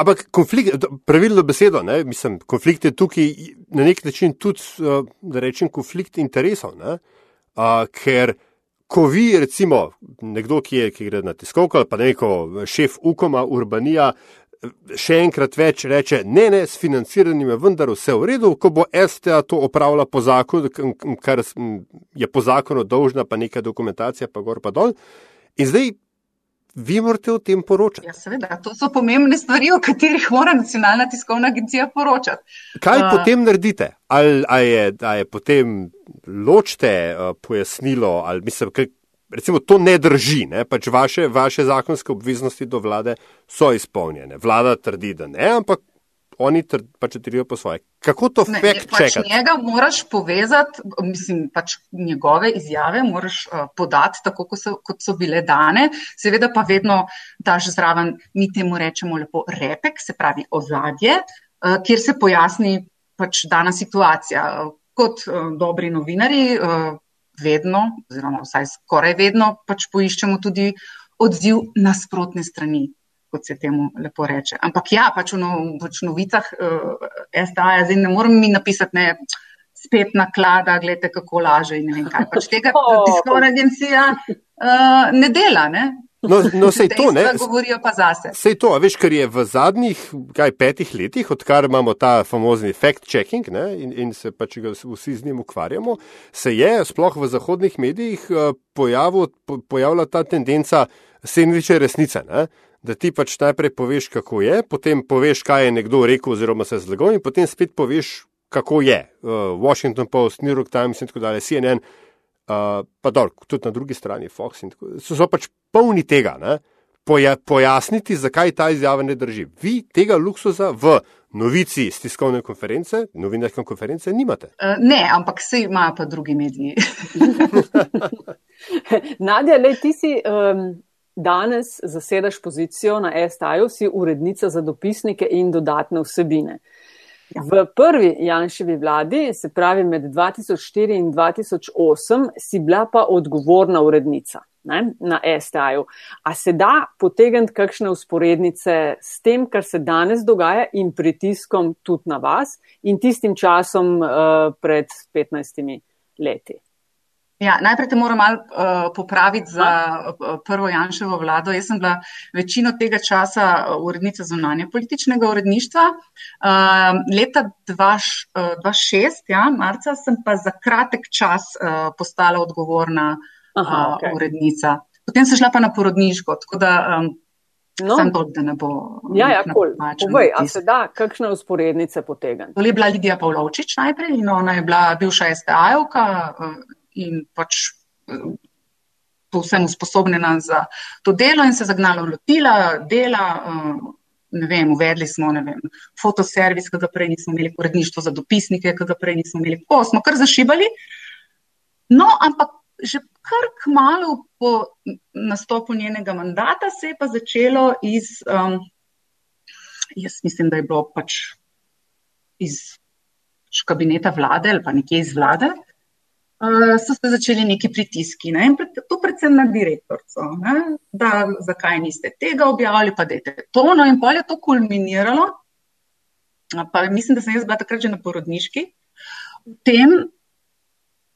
Ampak konflikt, pravilno besedo, ne? mislim, konflikt je tukaj na nek način tudi, eh, da rečem, konflikt interesov. Uh, ker, ko vi, recimo, nekdo, ki, je, ki gre na tiskovko ali pa neko šef Ukoma, Urbanija, še enkrat več reče, ne, ne, s financiranjem je vendar vse v redu, ko bo STA to opravila po zakonu, kar je po zakonu dolžna, pa neka dokumentacija, pa gor pa dol. In zdaj vi morate o tem poročati. Ja, seveda, to so pomembne stvari, o katerih mora nacionalna tiskovna agencija poročati. Kaj uh, potem naredite? Ali, ali, je, ali je potem ločite uh, pojasnilo, ali mislim, kaj, recimo, to ne drži, ne? pač vaše, vaše zakonske obveznosti do vlade so izpolnjene. Vlada trdi, da ne, ampak oni trd, pač trdijo po svoje. Kako to fakt pač čekati? Njega moraš povezati, mislim, pač njegove izjave moraš uh, podati tako, kot so, kot so bile dane. Seveda pa vedno daš zraven, mi temu rečemo lepo repek, se pravi ozadje, uh, kjer se pojasni pač dana situacija. Kot uh, dobri novinari, uh, vedno, oziroma vsaj skoraj vedno, pač poiščemo tudi odziv nasprotne strani, kot se temu lepo reče. Ampak ja, pač v no, pač novicah uh, eh, SDA, zdaj ne morem mi napisati, ne, spet naklada, gledajte, kako laže in ne vem kaj. Pač tega tiskovna agencija uh, ne dela, ne. No, no sej to, ne? Govorijo pa zase. Sej to, veš, ker je v zadnjih, kaj, petih letih, odkar imamo ta famozni fact-checking in, in se pač ga vsi z njim ukvarjamo, se je sploh v zahodnih medijih uh, pojavil, po, pojavila ta tendenca sendviče resnice, ne? Da ti pač najprej poveš, kako je, potem poveš, kaj je nekdo rekel oziroma se zlagal in potem spet poveš, kako je. Uh, Washington Post, New York Times in tako dalje, CNN. Uh, pa dol, tudi na drugi strani, Fox in tako naprej. So, so pač polni tega, Poja, pojasniti, zakaj ta izjava ne drži. Vi tega luksusa v novici iz tiskovne konference, novinarske konference, nimate. Uh, ne, ampak vse imajo pa drugi mediji. Nadja, le ti si um, danes zasedaš pozicijo na STA-ju, si urednica za dopisnike in dodatne vsebine. Ja. V prvi Janševi vladi, se pravi med 2004 in 2008, si bila pa odgovorna urednica ne, na STA-ju. A se da potegniti kakšne usporednice s tem, kar se danes dogaja in pritiskom tudi na vas in tistim časom uh, pred 15 leti? Ja, najprej te moram malo uh, popraviti za uh, prvo Janševo vlado. Jaz sem bila večino tega časa urednica zunanje političnega uredništva. Uh, leta 2006, ja, marca, sem pa za kratek čas uh, postala odgovorna Aha, uh, okay. urednica. Potem sem šla pa na porodniško, tako da um, no. sem to, da ne bo. Ja, ja, cool. Povej, a se da kakšne usporednice potegniti? To je bila Lidija Pavlovčič najprej in ona je bila bivša STA-jevka. In pač eh, povsem usposobljena za to delo in se zagnala v lotila dela. Eh, ne vem, uvedli smo vem, fotoservis, ki ga prej nismo imeli, uredništvo za dopisnike, ki ga prej nismo imeli. O, smo kar zašibali. No, ampak že kar kmalo po nastopu njenega mandata se je pa začelo iz, um, jaz mislim, da je bilo pač iz kabineta vlade ali pa nekje iz vlade, so se začeli neki pritiski. Ne? To predvsem na direktorco, ne? da zakaj niste tega objavili, pa dajte to. No in pol je to kulminiralo, pa mislim, da sem jaz bila takrat že na porodniški, v tem,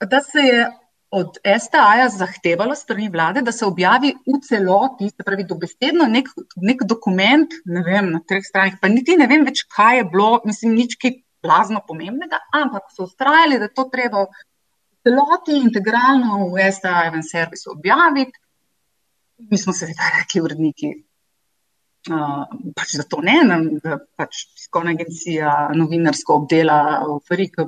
da se je od STA-ja zahtevalo strani vlade, da se objavi v celoti, se pravi, dobesedno nek, nek dokument, ne vem, na treh stranih, pa niti ne vem več, kaj je bilo, mislim, nič, ki blazno pomembnega, ampak so ustrajali, da to treba celoti integralno v STA-jevem servisu objaviti. Mi smo seveda rekli, uredniki, uh, pač da to ne, da pač tiskovna agencija novinarsko obdela Ferik,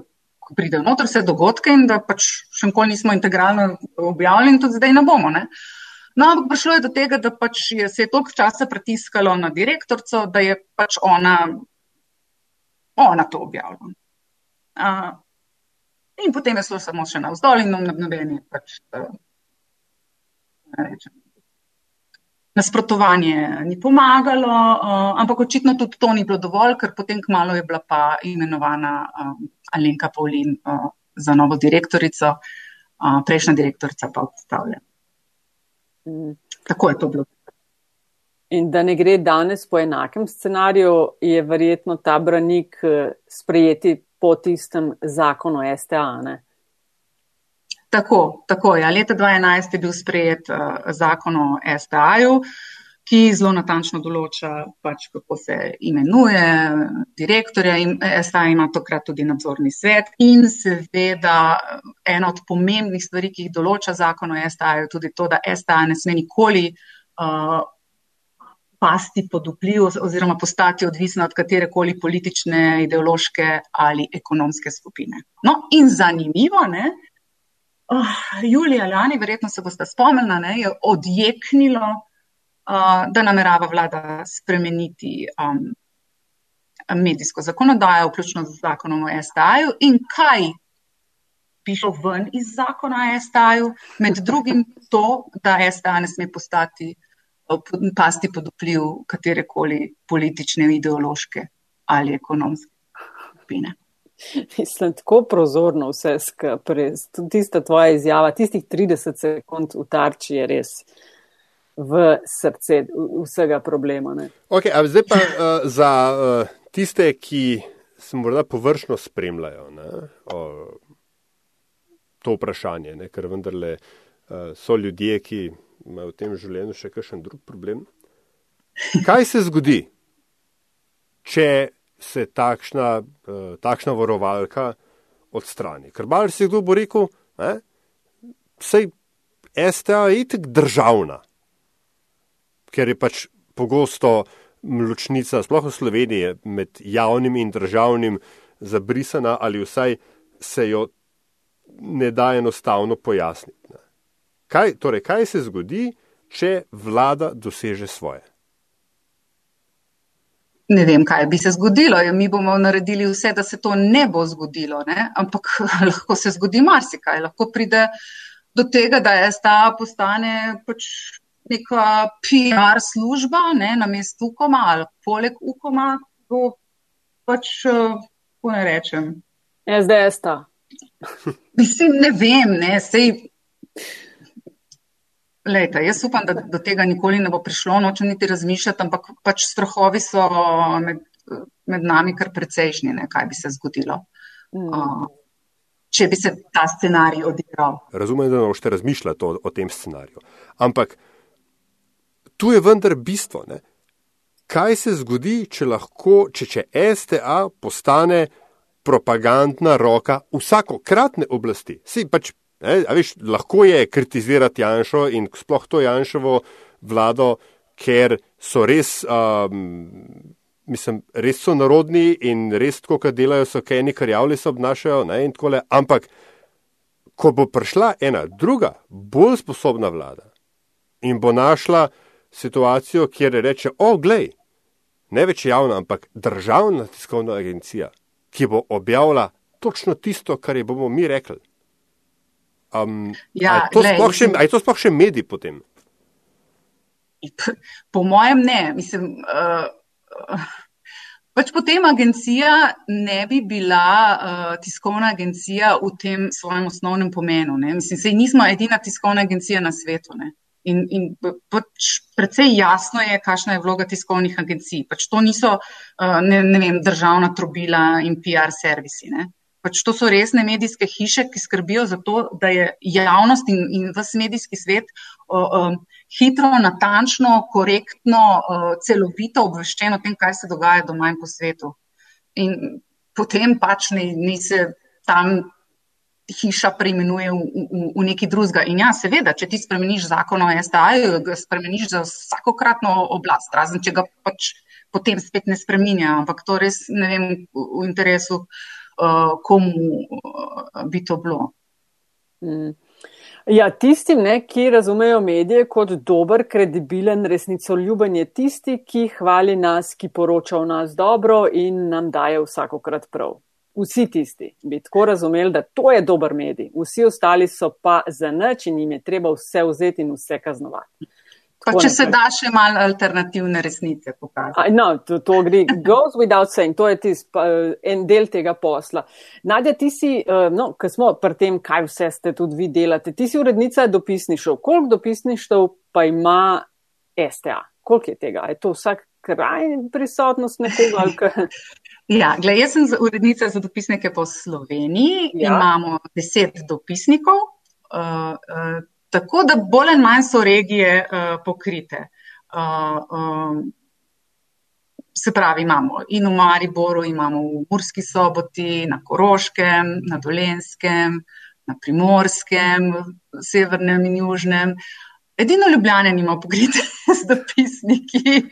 ko pridejo noter vse dogodke in da pač še nikoli nismo integralno objavili in tudi zdaj ne bomo. Ne? No, ampak prišlo je do tega, da pač je se je toliko časa pritiskalo na direktorico, da je pač ona, ona to objavila. Uh, In potem je šlo samo še na vzdolj in na nobeni pač, rečem, nasprotovanje ni pomagalo, uh, ampak očitno tudi to ni bilo dovolj, ker potem kmalo je bila pa imenovana uh, Alenka Paulin uh, za novo direktorico, uh, prejšnja direktorica pa odstavlja. Mm. Tako je to bilo. In da ne gre danes po enakem scenariju, je verjetno ta branik sprejeti po tistem zakonu STA. Ne? Tako, tako je. Ja. Leta 2011 je bil sprejet uh, zakon o STA-ju, ki zelo natančno določa, pač, kako se imenuje direktorja. In STA ima tokrat tudi nadzorni svet. In seveda ena od pomembnih stvari, ki jih določa zakon o STA-ju, je tudi to, da STA ne sme nikoli uh, pasti pod vpliv oziroma postati odvisna od katere koli politične, ideološke ali ekonomske skupine. No, in zanimivo, ne, uh, Julija Lani, verjetno se boste spomnili, je odjeknilo, uh, da namerava vlada spremeniti um, medijsko zakonodajo, vključno z zakonom o STA-ju in kaj. Pišel ven iz zakona o STA-ju, med drugim to, da STA ne sme postati pasti pod vpliv katerekoli politične, ideološke ali ekonomske skupine. Mislim, tako prozorno vse skupaj. Tista tvoja izjava, tistih 30 sekund v tarči je res v srce vsega problema. Okay, zdaj pa uh, za uh, tiste, ki se morda površno spremljajo ne, o, to vprašanje, ne, ker vendarle uh, so ljudje, ki imajo v tem življenju še kakšen drug problem. Kaj se zgodi, če se takšna, uh, takšna varovalka odstrani? Ker bar si kdo bo rekel, da je STA itek državna, ker je pač pogosto ločnica, sploh v Sloveniji, med javnim in državnim zabrisana ali vsaj se jo ne da enostavno pojasniti. Ne. Kaj, torej, kaj se zgodi, če vlada doseže svoje? Ne vem, kaj bi se zgodilo. Ja, mi bomo naredili vse, da se to ne bo zgodilo, ne? ampak lahko se zgodi marsikaj. Lahko pride do tega, da je sta postane pač neka PR služba ne? na mestu ukoma ali poleg ukoma. Pač, kako ne rečem? SDS sta. Mislim, ne vem, ne, sej. Lejte, jaz upam, da do tega nikoli ne bo prišlo, nočem niti razmišljati, ampak pač strahovi so med, med nami kar precejšnji, ne, kaj bi se zgodilo, mm. uh, če bi se ta scenarij odigral. Razumem, da boste razmišljali o, o tem scenariju. Ampak tu je vendar bistvo. Ne. Kaj se zgodi, če, lahko, če, če STA postane propagandna roka vsakokratne oblasti? Si pač Ne, viš, lahko je kritizirati Janšo in sploh to Janšovo vlado, ker so res, um, mislim, res so narodni in res tako, kar delajo, so kaj neki karjavli se obnašajo ne, in tako le. Ampak, ko bo prišla ena druga, bolj sposobna vlada in bo našla situacijo, kjer reče, o, glej, ne več javna, ampak državna tiskovna agencija, ki bo objavila točno tisto, kar je bomo mi rekli. Um, ja, je to sploh še medij potem? Po mojem, ne. Mislim, uh, pač potem agencija ne bi bila uh, tiskovna agencija v tem svojem osnovnem pomenu. Ne. Mislim, sej nismo edina tiskovna agencija na svetu. Ne. In, in pač precej jasno je, kakšna je vloga tiskovnih agencij. Pač to niso uh, ne, ne vem, državna trobila in PR servisi. Ne. Pač to so resne medijske hiše, ki skrbijo za to, da je javnost in, in vse medijski svet o, o, hitro, natančno, korektno, o, celovito obveščen o tem, kaj se dogaja doma in po svetu. In potem pač ni, ni se tam hiša preimenuje v, v, v neki drugega. In ja, seveda, če ti spremeniš zakon o STA, ga spremeniš za vsakokratno oblast, razen če ga pač potem spet ne spreminja. Ampak to res ne vem v interesu, uh, komu uh, bi to bilo. Mm. Ja, tistim, ne, ki razumejo medije kot dober, kredibilen, resnicoljuben je tisti, ki hvali nas, ki poroča o nas dobro in nam daje vsakokrat prav vsi tisti bi tako razumeli, da to je dober medij, vsi ostali so pa za nič in jim je treba vse vzeti in vse kaznovati. Pa če se da še malo alternativne resnice pokazati. No, to, to gre, goes without saying, to je tist, pa, en del tega posla. Nadja, ti si, eh, no, ko smo pri tem, kaj vse ste tudi vi delate, ti si urednica dopisništev. Koliko dopisništev pa ima STA? Koliko je tega? Je to vsak kraj prisotnost nekoga? Ja, gled, jaz sem urednica za dopisnike po Sloveniji. Ja. Imamo deset dopisnikov, uh, uh, tako da bolj ali manj so regije uh, pokrite. Uh, um, se pravi, imamo in v Mariboru, imamo v Murski soboti, na Koroškem, na Dolenskem, na Primorskem, Severnem in Južnem. Edino Ljubljane nima pokrite z dopisniki.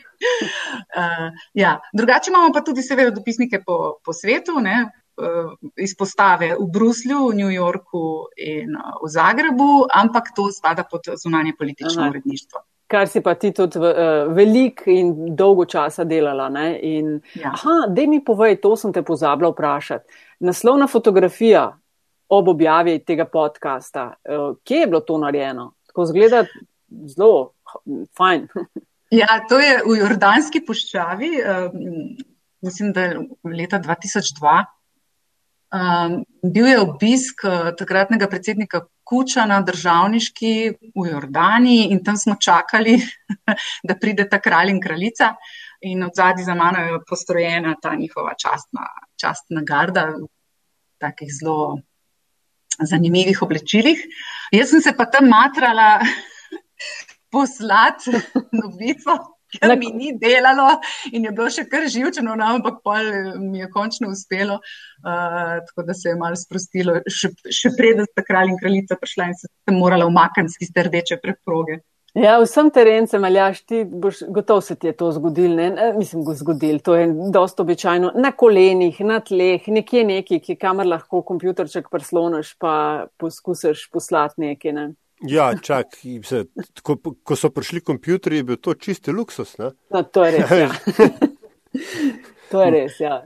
Uh, ja. Drugače imamo pa tudi, seveda, dopisnike po, po svetu, ne? Uh, izpostave v Bruslju, v New Yorku in uh, v Zagrebu, ampak to spada pod zunanje politično Aha. uredništvo. Kar si pa ti tudi uh, velik in dolgo časa delala. In, ja. Aha, da mi povej, to sem te pozabila vprašati. Naslovna fotografija ob objavi tega podcasta, kje je bilo to narejeno? Tako zgleda zelo fajn. Ja, to je v Jordanski puščavi, mislim, da je leta 2002. Um, bil je obisk uh, takratnega predsednika Kuča na državniški v Jordani in tam smo čakali, da pride ta kralj in kraljica. In od zadnji za mano je postrojena ta njihova častna, častna garda v takih zelo zanimivih oblečilih. Jaz sem se pa tam matrala poslati novico, ker mi ni delalo in je bilo še kar živčeno, no, ampak pol mi je končno uspelo, uh, tako da se je malo sprostilo. Še, še preden sta kralj in kraljica prišla in se je morala umakniti iz te rdeče preproge. Ja, vsem terencem, ali jaš ti, boš, gotov se ti je to zgodil, ne? Mislim, zgodil, to je dosto običajno, na kolenih, na tleh, nekje neki, ki kamer lahko kompjuterček prisloniš, pa poskusiš poslati nekaj, ne? Ja, čak, se, ko, ko so prišli kompjuterji, je bil to čisti luksus. No, to je res. Ja. to je res, ja.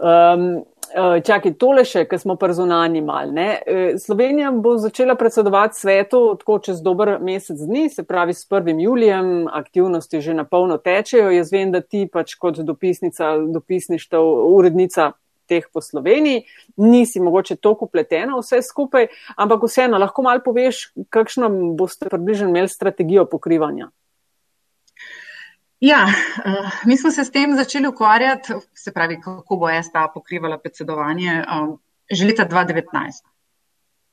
Um, Čakaj, tole še, ker smo prezunani mal. Ne? E, Slovenija bo začela predsedovati svetu tako čez dober mesec dni, se pravi s 1. julijem, aktivnosti že na polno tečejo. Jaz vem, da ti pač kot dopisnica, dopisništev, urednica teh po Sloveniji, nisi mogoče toliko upletena vse skupaj, ampak vseeno lahko malo poveš, kakšno boste približno imeli strategijo pokrivanja. Ja, uh, mi smo se s tem začeli ukvarjati, se pravi, kako bo STA pokrivala predsedovanje uh, že leta 2019.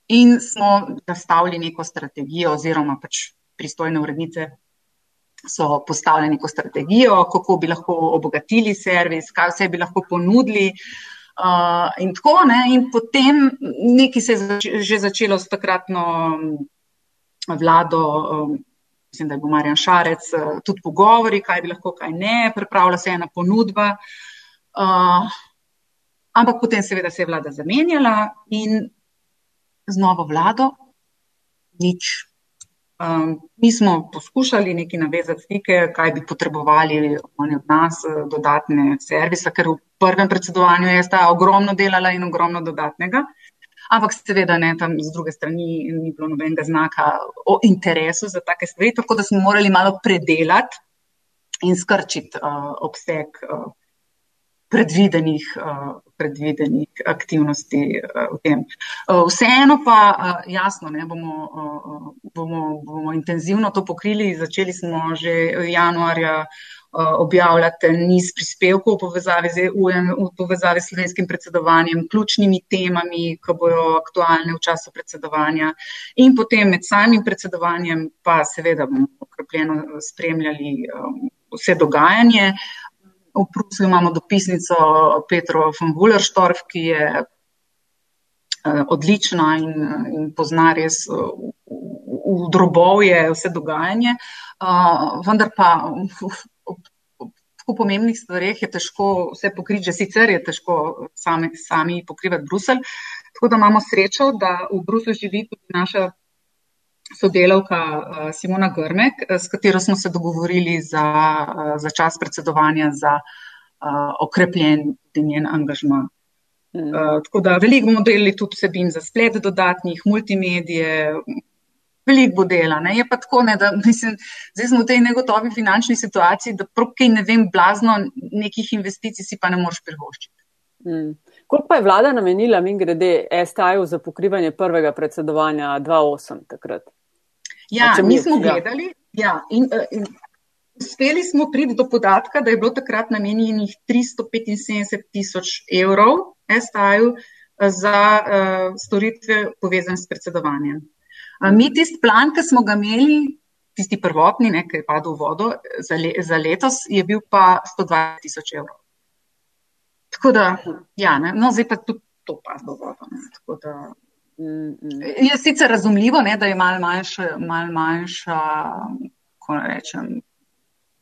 In smo zastavili neko strategijo, oziroma pač pristojne urednice so postavili neko strategijo, kako bi lahko obogatili servis, kaj vse bi lahko ponudili. Uh, in tako, ne, in potem nekaj se je zač že začelo s takratno vlado, um, mislim, da je bil Marjan Šarec, uh, tudi pogovori, kaj bi lahko, kaj ne, pripravila se je ena ponudba. Uh, ampak potem seveda se je vlada zamenjala in z novo vlado nič. Um, mi smo poskušali nekaj navezati stike, kaj bi potrebovali oni od nas, dodatne servise, ker v prvem predsedovanju je sta ogromno delala in ogromno dodatnega. Ampak seveda ne, tam z druge strani ni bilo nobenega znaka o interesu za take stvari, tako da smo morali malo predelati in skrčiti uh, obseg uh, predvidenih, uh, predvidenih aktivnosti uh, v tem. Uh, vseeno pa uh, jasno, ne, bomo, uh, bomo, bomo intenzivno to pokrili. Začeli smo že januarja uh, objavljate niz prispevkov v povezavi z EU-jem, v povezavi s slovenskim predsedovanjem, ključnimi temami, ki bojo aktualne v času predsedovanja. In potem med samim predsedovanjem pa seveda bomo okrepljeno spremljali vse dogajanje. V Bruslju imamo dopisnico Petro von Wullerstorf, ki je uh, odlična in, in pozna res uh, v drobovje vse dogajanje. Uh, vendar pa tako pomembnih stvareh je težko vse pokriti, že sicer je težko sami, sami pokrivati Bruselj. Tako da imamo srečo, da v Bruslju živi tudi naša sodelavka uh, Simona Grmek, eh, s katero smo se dogovorili za, uh, za čas predsedovanja za okrepljen njen angažma. Uh, tako da veliko bomo delili tudi vsebin za splet dodatnih, multimedije, veliko bo dela. Ne? Je pa tako, ne, da mislim, zdaj smo v tej negotovi finančni situaciji, da prokaj ne vem, blazno nekih investicij si pa ne moreš privoščiti. Hmm. Koliko pa je vlada namenila, mi grede, STI-ju za pokrivanje prvega predsedovanja 2.8 takrat? Ja, mi smo ja. gledali ja, in, in uspeli smo priti do podatka, da je bilo takrat namenjenih 375 tisoč evrov STI-ju za uh, storitve povezane s predsedovanjem. Mi tisti plan, ki smo ga imeli, tisti prvotni, ki je padel v vodo za, le, za letos, je bil pa 120 tisoč evrov. Tako da, ja, ne, no, zdaj pa tudi to padlo vodo. Je sicer razumljivo, ne, da je malo manjša, mal manjša, kako rečem,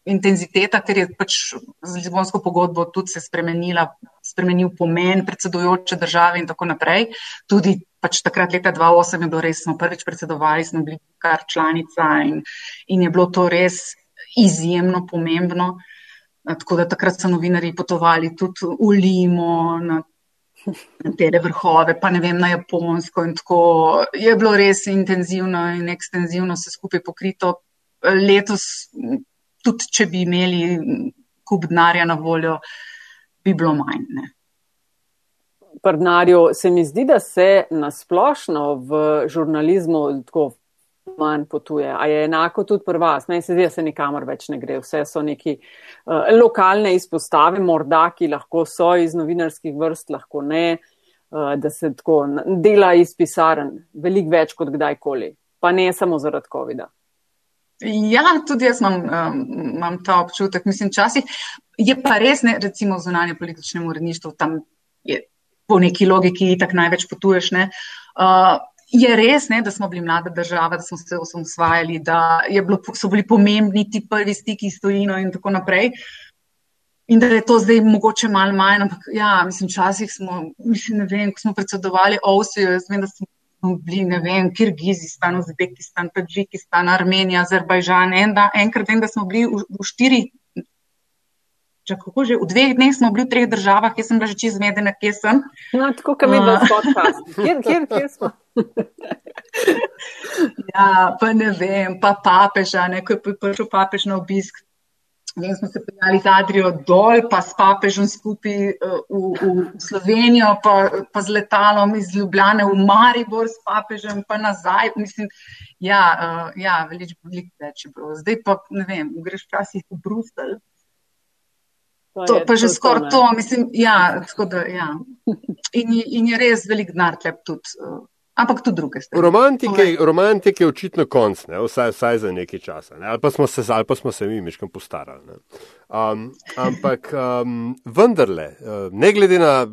intenziteta, ker je pač z Lizbonsko pogodbo tudi se spremenila, spremenil pomen predsedujoče države in tako naprej. Tudi pač takrat leta 2008 je bilo res, smo prvič predsedovali, smo bili kar članica in, in je bilo to res izjemno pomembno. Tako da takrat so novinari potovali tudi v Limo, na, na te vrhove, pa ne vem, na Japonsko in tako. Je bilo res intenzivno in ekstenzivno se skupaj pokrito. Letos tudi če bi imeli kup denarja na voljo, bi bilo manj. Ne. Prdnarju, se mi zdi, da se nasplošno v žurnalizmu tako manj potuje. A je enako tudi pri vas? Meni se zdi, da se nikamor več ne gre. Vse so neki uh, lokalne izpostave, morda, ki lahko so iz novinarskih vrst, lahko ne, uh, da se tako dela iz pisaren, veliko več kot kdajkoli. Pa ne samo zaradi COVID-a. Ja, tudi jaz imam, um, imam ta občutek. Mislim, časih je pa res, ne, recimo, zunanje političnemu uredništvu, tam je po neki logiki tako največ potuješ. Ne, uh, je res, ne, da smo bili mlada država, da smo se osvajali, da bilo, so bili pomembni ti prvi stiki s tojino in tako naprej. In da je to zdaj mogoče malo manj, ampak ja, mislim, včasih smo, mislim, ne vem, ko smo predsedovali Ovsijo, jaz vem, da smo bili, ne vem, Kirgizistan, Uzbekistan, Tadžikistan, Armenija, Azerbajžan. En da, enkrat vem, da smo bili v, v štiri. Če, že, v dveh dneh smo bili v treh državah, jaz sem bila že čez medena, kje sem. No, tako kot mi, da smo podcast. Kjer, kjer, kjer smo? ja, pa ne vem, pa papeža, neko je prišel papež na obisk Vem, smo se peljali z Adrijo dol, pa s papežem skupaj uh, v, v Slovenijo, pa, pa z letalom iz Ljubljane v Maribor s papežem, pa nazaj. Mislim, ja, uh, ja veliko velik več je bilo. Zdaj pa, ne vem, greš včasih v Bruselj. To, to pa že skoraj to, mislim, ja, da, ja. In, in je res velik denar tlep tudi. Uh, ampak tudi druge stvari. Romantike, romantike je očitno konc, ne? vsaj, vsaj za nekaj časa, ne? ali, pa se, ali pa smo se mi miškem postarali. Um, ampak um, vendarle, uh, ne glede na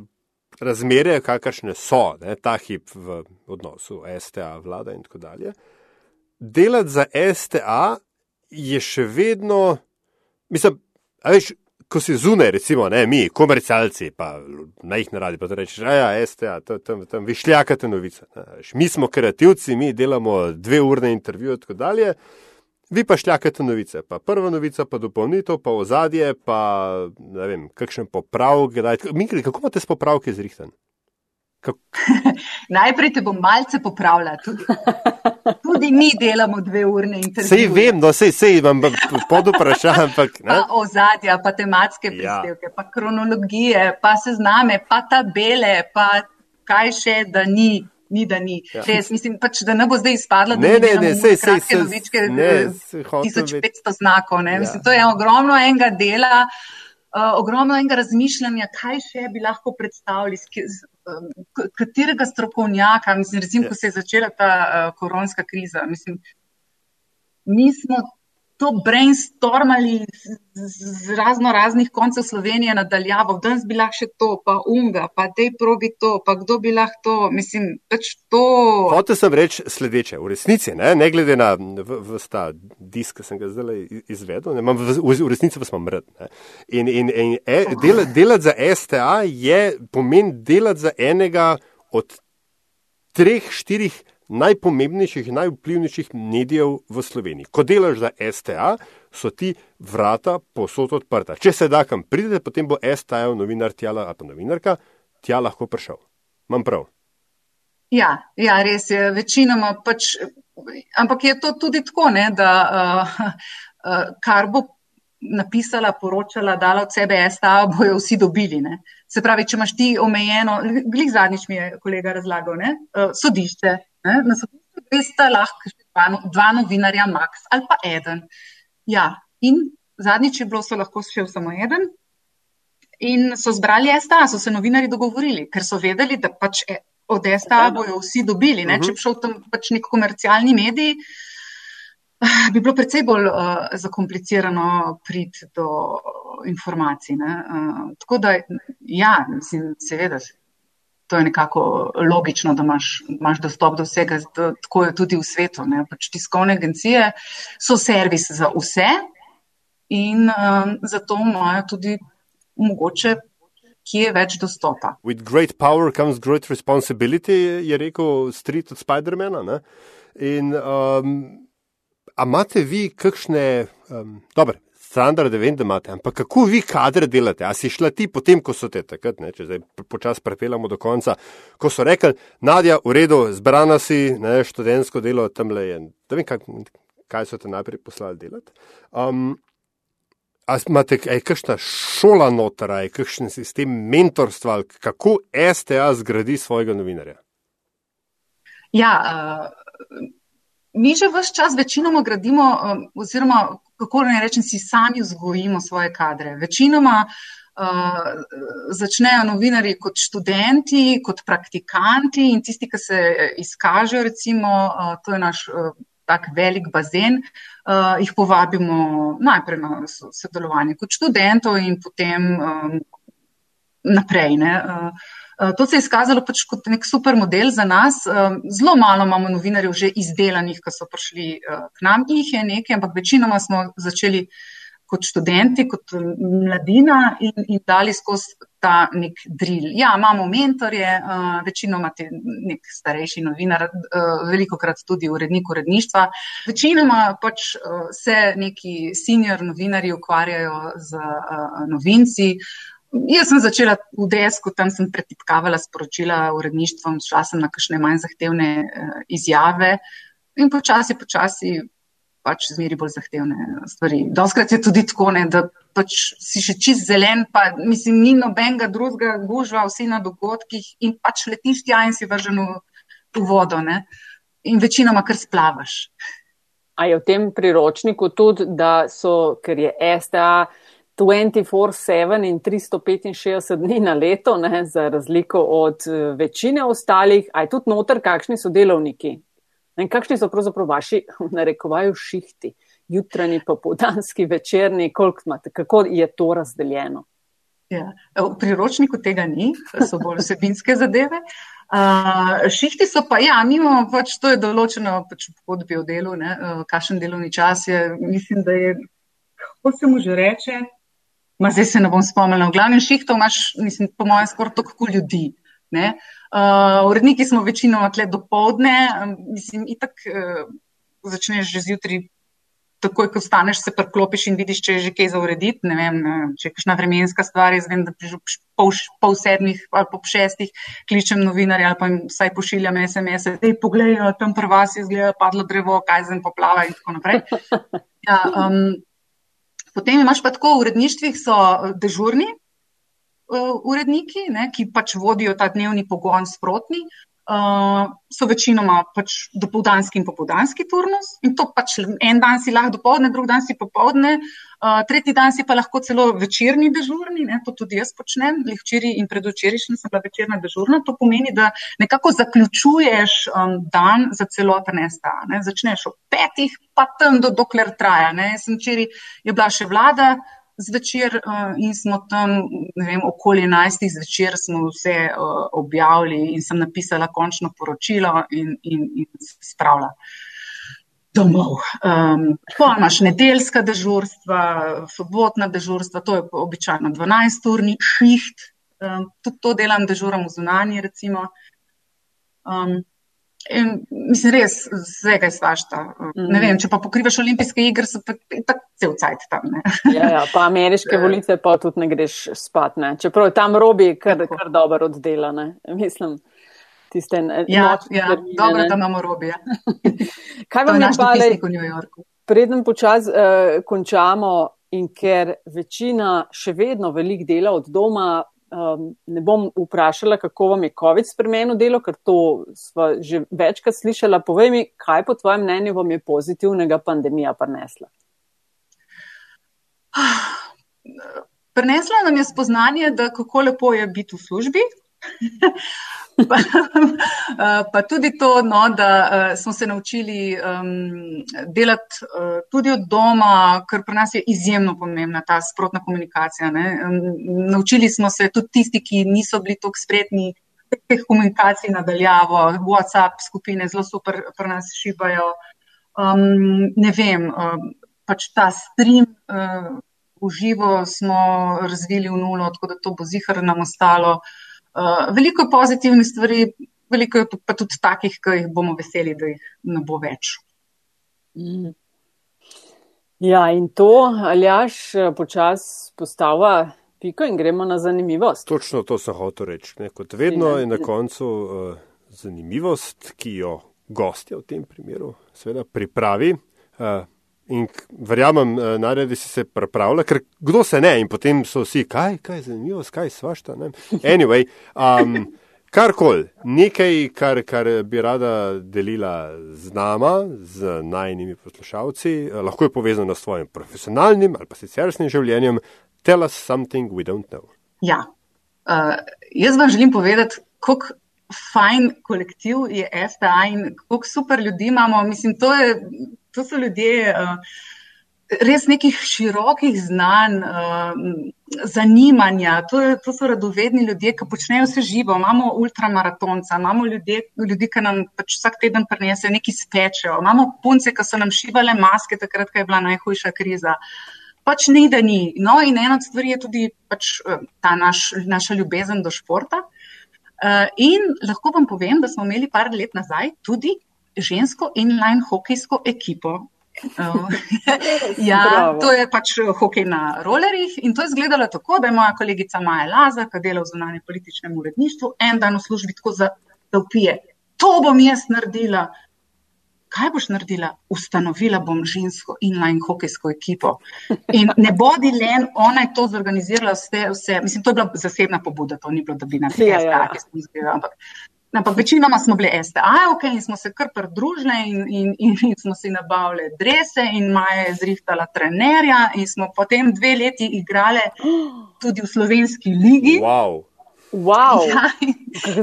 razmere, kakršne so, ne? ta hip v odnosu STA, vlada in tako dalje, delati za STA je še vedno, mislim, veš, ko si zunaj, recimo, ne, mi, komercialci, pa na jih naradi, pa rečeš, ja, este, ja, tam, tam vi šljakate novice. Ne, mi smo kreativci, mi delamo dve urne intervjuje in tako dalje, vi pa šljakate novice. Pa prva novica, pa dopolnitev, pa ozadje, pa ne vem, kakšen popravek. Kako imate s popravki zrihten? Najprej te bom malce popravljala. Tudi, tudi mi delamo dve urne intervjuje. Sej vem, no sej, sej vam pod vprašanjem. Ozadja, pa tematske ja. prispevke, ja. pa kronologije, pa sezname, pa tabele, pa kaj še, da ni. Ni, da ni. Ja. Res, mislim, pač, da ne bo zdaj izpadlo, da ne, ne, ne, sej, sej, sej, novičke, ne, 1500 znakov. Ja. Mislim, to je ogromno enega dela, uh, ogromno enega razmišljanja, kaj še bi lahko predstavili, katerega strokovnjaka, mislim, recimo, ko ja. se je začela ta uh, koronska kriza. Mislim, mi smo to brainstormali z, razno raznih koncev Slovenije nadaljavo. Danes bi lahko še to, pa unga, pa te probi to, pa kdo bi lahko to. Mislim, pač to. Hoče sem reči sledeče. V resnici, ne, ne glede na v, v ta disk, ki sem ga zdaj izvedel, ne, v, v, resnici pa smo mrd. Ne. In, in, in e, del, delati za STA je pomen delati za enega od treh, štirih najpomembnejših, najvplivnejših medijev v Sloveniji. Ko delaš za STA, so ti vrata posod odprta. Če se da kam pridete, potem bo STA, novinar tjala ali pa novinarka, tja lahko prišel. Mam prav. Ja, ja, res je. Večinoma pač, ampak je to tudi tako, ne, da uh, uh, kar bo napisala, poročala, dala od sebe STA, bojo vsi dobili. Ne. Se pravi, če imaš ti omejeno, glih zadnjič mi je kolega razlagal, ne, uh, sodišče, Ne? Na sodišču sta lahko dva, dva novinarja, max ali pa eden. Ja, in zadnjič je bilo, so lahko šel samo eden. In so zbrali STA, so se novinari dogovorili, ker so vedeli, da pač e, od STA bojo vsi dobili. Ne? -huh. Če bi šel tam pač nek komercialni medij, bi bilo precej bolj uh, zakomplicirano priti do informacij. Uh, tako da, ja, mislim, seveda to je nekako logično, da imaš, imaš dostop do vsega, tako je tudi v svetu. Pač tiskovne agencije so servis za vse in um, zato imajo tudi mogoče. Ki je več dostopa. With great power comes great responsibility, je rekel Street od Spidermana. In um, imate vi kakšne, um, dobro, standarde vem, da imate, ampak kako vi kadre delate? A si šla ti potem, ko so te takrat, ne, če zdaj počasi prepeljamo do konca, ko so rekli, Nadja, v redu, zbrana si, ne, študentsko delo tam le je. Da vem, kaj, kaj so te najprej poslali delati. Um, A imate kakšna šola notra, kakšen sistem mentorstva, kako STA zgradi svojega novinarja? Ja, uh, mi že vse čas večinoma gradimo, um, oziroma kako naj rečem, si sami vzgojimo svoje kadre. Večinoma uh, začnejo novinari kot študenti, kot praktikanti in tisti, ki se izkažejo, recimo, uh, to je naš uh, tak velik bazen, uh, jih povabimo najprej na sodelovanje kot študentov in potem um, naprej. Ne, uh, to se je izkazalo pač kot nek super model za nas. Eh, zelo malo imamo novinarjev že izdelanih, ki so prišli eh, k nam, jih je nekaj, ampak večinoma smo začeli kot študenti, kot mladina in, in dali skozi ta nek drill. Ja, imamo mentorje, večinoma ti nek starejši novinar, veliko krat tudi urednik uredništva. Večinoma pač se neki senior novinari ukvarjajo z novinci. Jaz sem začela v desku, tam sem pretipkavala sporočila uredništvom, šla sem na kakšne manj zahtevne uh, izjave in počasi, počasi pač zmeri bolj zahtevne stvari. Doskrat je tudi tako, ne, da pač si še čist zelen, pa mislim, ni nobenega drugega gužva, vsi na dogodkih in pač letiš tja in si vržen v, v vodo ne, in večinoma kar splavaš. A je v tem priročniku tudi, da so, ker je STA 24-7 in 365 dni na leto, ne, za razliko od eh, večine ostalih, aj tudi noter, kakšni so delovniki. In kakšni so pravzaprav vaši, narekovajo, šihti, jutranji, popodanski, večerni, koliko imate, kako je to razdeljeno? Ja. V priročniku tega ni, so bolj vsebinske zadeve. Uh, šihti so pa, ja, mi imamo pač to je določeno pač v pogodbi o delu, ne, uh, kakšen delovni čas je, mislim, da je, kako se mu že reče, Ma zdaj se ne bom spomnila. V glavnem šihtov imaš, mislim, po mojem, skoraj toliko ljudi. Uh, uredniki smo večinoma tle do povdne, mislim, itak uh, začneš že zjutraj, takoj, ko vstaneš, se preklopiš in vidiš, če je že kaj za urediti. Ne vem, če je kakšna vremenska stvar, jaz vem, da pol, pol sedmih ali po šestih kličem novinarja ali pa jim vsaj pošiljam SMS-e, da jih pogledajo, tam pri vas je zgleda padlo drevo, kaj zem poplava in tako naprej. Ja, um, Potem imaš pa tako v uredništvih, so eh, dežurni uh, uredniki, ne, ki pač vodijo ta dnevni pogon sprotni. Uh, so večinoma pač dopoldanski in popoldanski turnus. In to pač en dan si lahko dopoledne, drug dan si popoldne, uh, tretji dan si pa lahko celo večerni dežurni. Ne? To tudi jaz počnem, včeraj in predvčerajšnjem sem bila večerna dežurna. To pomeni, da nekako zaključuješ um, dan za celoten STA. Ne? Začneš ob petih, pa tam do dokler traja. Ne? Sem včeraj je bila še vlada zvečer uh, in smo tam, ne vem, okoli 11. zvečer smo vse uh, objavili in sem napisala končno poročilo in, in, in spravila domov. Um, pa imaš nedeljska dežurstva, sobotna dežurstva, to je običajno 12-urni šiht, um, tudi to delam dežuram v zunanji, recimo. Um, In, mislim, res, vsega je svašta. Mm. Ne vem, če pa pokrivaš olimpijske igre, so pa tako cel cajt tam. ja, ja, pa ameriške volitve pa tudi ne greš spat. Ne. Čeprav je tam robi kar, kar dobro oddelane. Mislim, tiste ja, ja, dobro, da imamo robi. Ja. Kaj vam je pa Yorku? Preden počas uh, končamo in ker večina še vedno velik dela od doma, Um, ne bom vprašala, kako vam je COVID spremenil delo, ker to smo že večkrat slišala. Povej mi, kaj po tvojem mnenju vam je pozitivnega pandemija prinesla? Prinesla nam je spoznanje, da kako lepo je biti v službi. pa tudi to, no, da uh, smo se naučili um, delati uh, tudi od doma, kar pri nas je izjemno pomembna ta sprotna komunikacija. Um, naučili smo se tudi tisti, ki niso bili tako spretni teh komunikacij nadaljavo, WhatsApp skupine zelo super pri nas šibajo. Um, ne vem, um, pač ta stream. Uh, V živo smo razvili v nulo, tako da to bo zihar nam ostalo. Uh, veliko pozitivnih stvari, veliko je pa tudi takih, ki jih bomo veseli, da jih ne bo več. Mm. Ja, in to, Aljaš, počas postava piko in gremo na zanimivost. Točno to sem hotel reči. Ne? Kot vedno je na koncu uh, zanimivost, ki jo gostje v tem primeru seveda pripravi. Uh, In verjamem, eh, naredi si se pripravlja, ker kdo se ne, in potem so vsi, kaj, kaj je zanimivo, kaj svašta. Anyway, um, karkoli, nekaj, kar, kar bi rada delila z nama, z najnimi poslušalci, eh, lahko je povezano s svojim profesionalnim ali pa sicerskim življenjem. Tell us something we don't know. Ja, uh, jaz vam želim povedati, kako fajn kolektiv je STA in kako super ljudi imamo. Mislim, to je to so ljudje uh, res nekih širokih znanj, uh, zanimanja. To, je, to so radovedni ljudje, ki počnejo vse živo. Imamo ultramaratonca, imamo ljudje, ljudi, ki nam pač vsak teden prinesejo nekaj spečejo. Imamo punce, ki so nam šivale maske, takrat, ko je bila najhujša kriza. Pač ni, da ni. No, in ena od stvari je tudi pač, ta naš, naša ljubezen do športa. Uh, in lahko vam povem, da smo imeli par let nazaj tudi žensko inline hokejsko ekipo. ja, to je pač hokej na rolerjih in to je izgledalo tako, da je moja kolegica Maja Laza, ki dela v zunanjem političnem uredništvu, en dan v službi tako zaupije. To bom jaz naredila. Kaj boš naredila? Ustanovila bom žensko inline hokejsko ekipo. In ne bodi len, ona je to zorganizirala vse, vse. Mislim, to je bila zasebna pobuda, to ni bilo, da bi nas ja, ja. ja. izgledala, ampak Ampak večinoma smo bili STA, ok, in smo se kar pridružili in, in, in, in smo si nabavili drese in Maja je zrihtala trenerja in smo potem dve leti igrali tudi v slovenski ligi. Wow. Wow. Ja,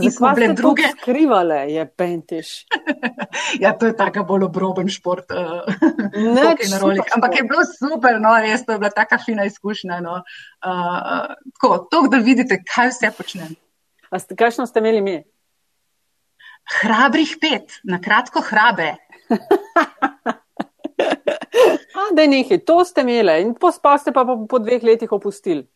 in smo bile druge. Skrivale je pentiš. ja, to je tako bolj obroben šport. Uh, Ampak je bilo super, no, res, to je bila taka fina izkušnja. No. Uh, tako, to, da vidite, kaj vse počnem. Kakšno ste imeli mi? Hrabrih pet, na kratko hrabe. Da, nekaj, to ste imeli in pa ste pa po, po dveh letih opustili.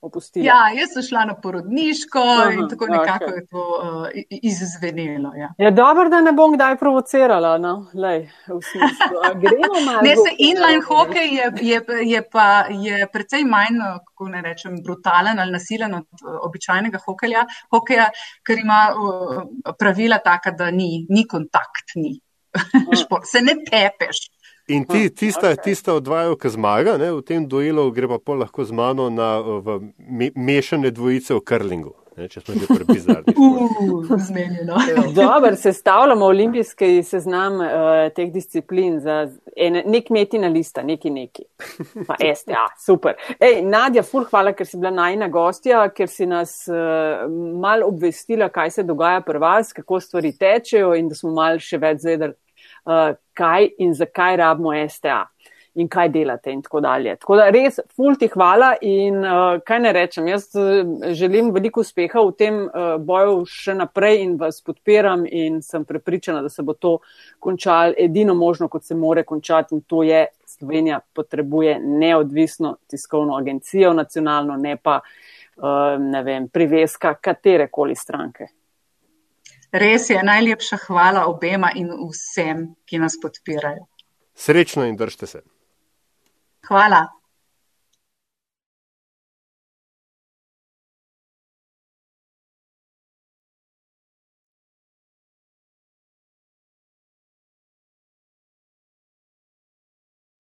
Opustila. Ja, jaz sem šla na porodniško Aha, in tako nekako okay. je to uh, izzvenelo. Ja. Je dobro, da ne bom kdaj provocirala. No? Lej, ne, se inline hokej je, je, je pa je precej manj, kako ne rečem, brutalen ali nasilen od uh, običajnega hokeja, hokeja, ker ima uh, pravila taka, da ni, ni kontakt, ni. se ne tepeš. In ti, tista, okay. tista odvajajo, ki zmaga ne, v tem duelu, gre pa lahko z mano na me, mešane dvojice v krlingu. ne, če smo že pri bizarnih. Zmenjeno. Dobro, sestavljamo olimpijski seznam uh, teh disciplin za ene, nek metina lista, neki neki. Pa STA, super. Ej, Nadja, ful, hvala, ker si bila najna gostja, ker si nas uh, mal obvestila, kaj se dogaja pri vas, kako stvari tečejo in da smo mal še več zvedeli, kaj in zakaj rabimo STA in kaj delate in tako dalje. Tako da res, ful ti hvala in uh, kaj ne rečem, jaz želim veliko uspeha v tem uh, boju še naprej in vas podpiram in sem prepričana, da se bo to končalo edino možno, kot se more končati in to je Slovenija potrebuje neodvisno tiskovno agencijo nacionalno, ne pa, uh, ne vem, priveska katerekoli stranke. Res je, najlepša hvala obema in vsem, ki nas podpirajo. Srečno in držite se. Hvala.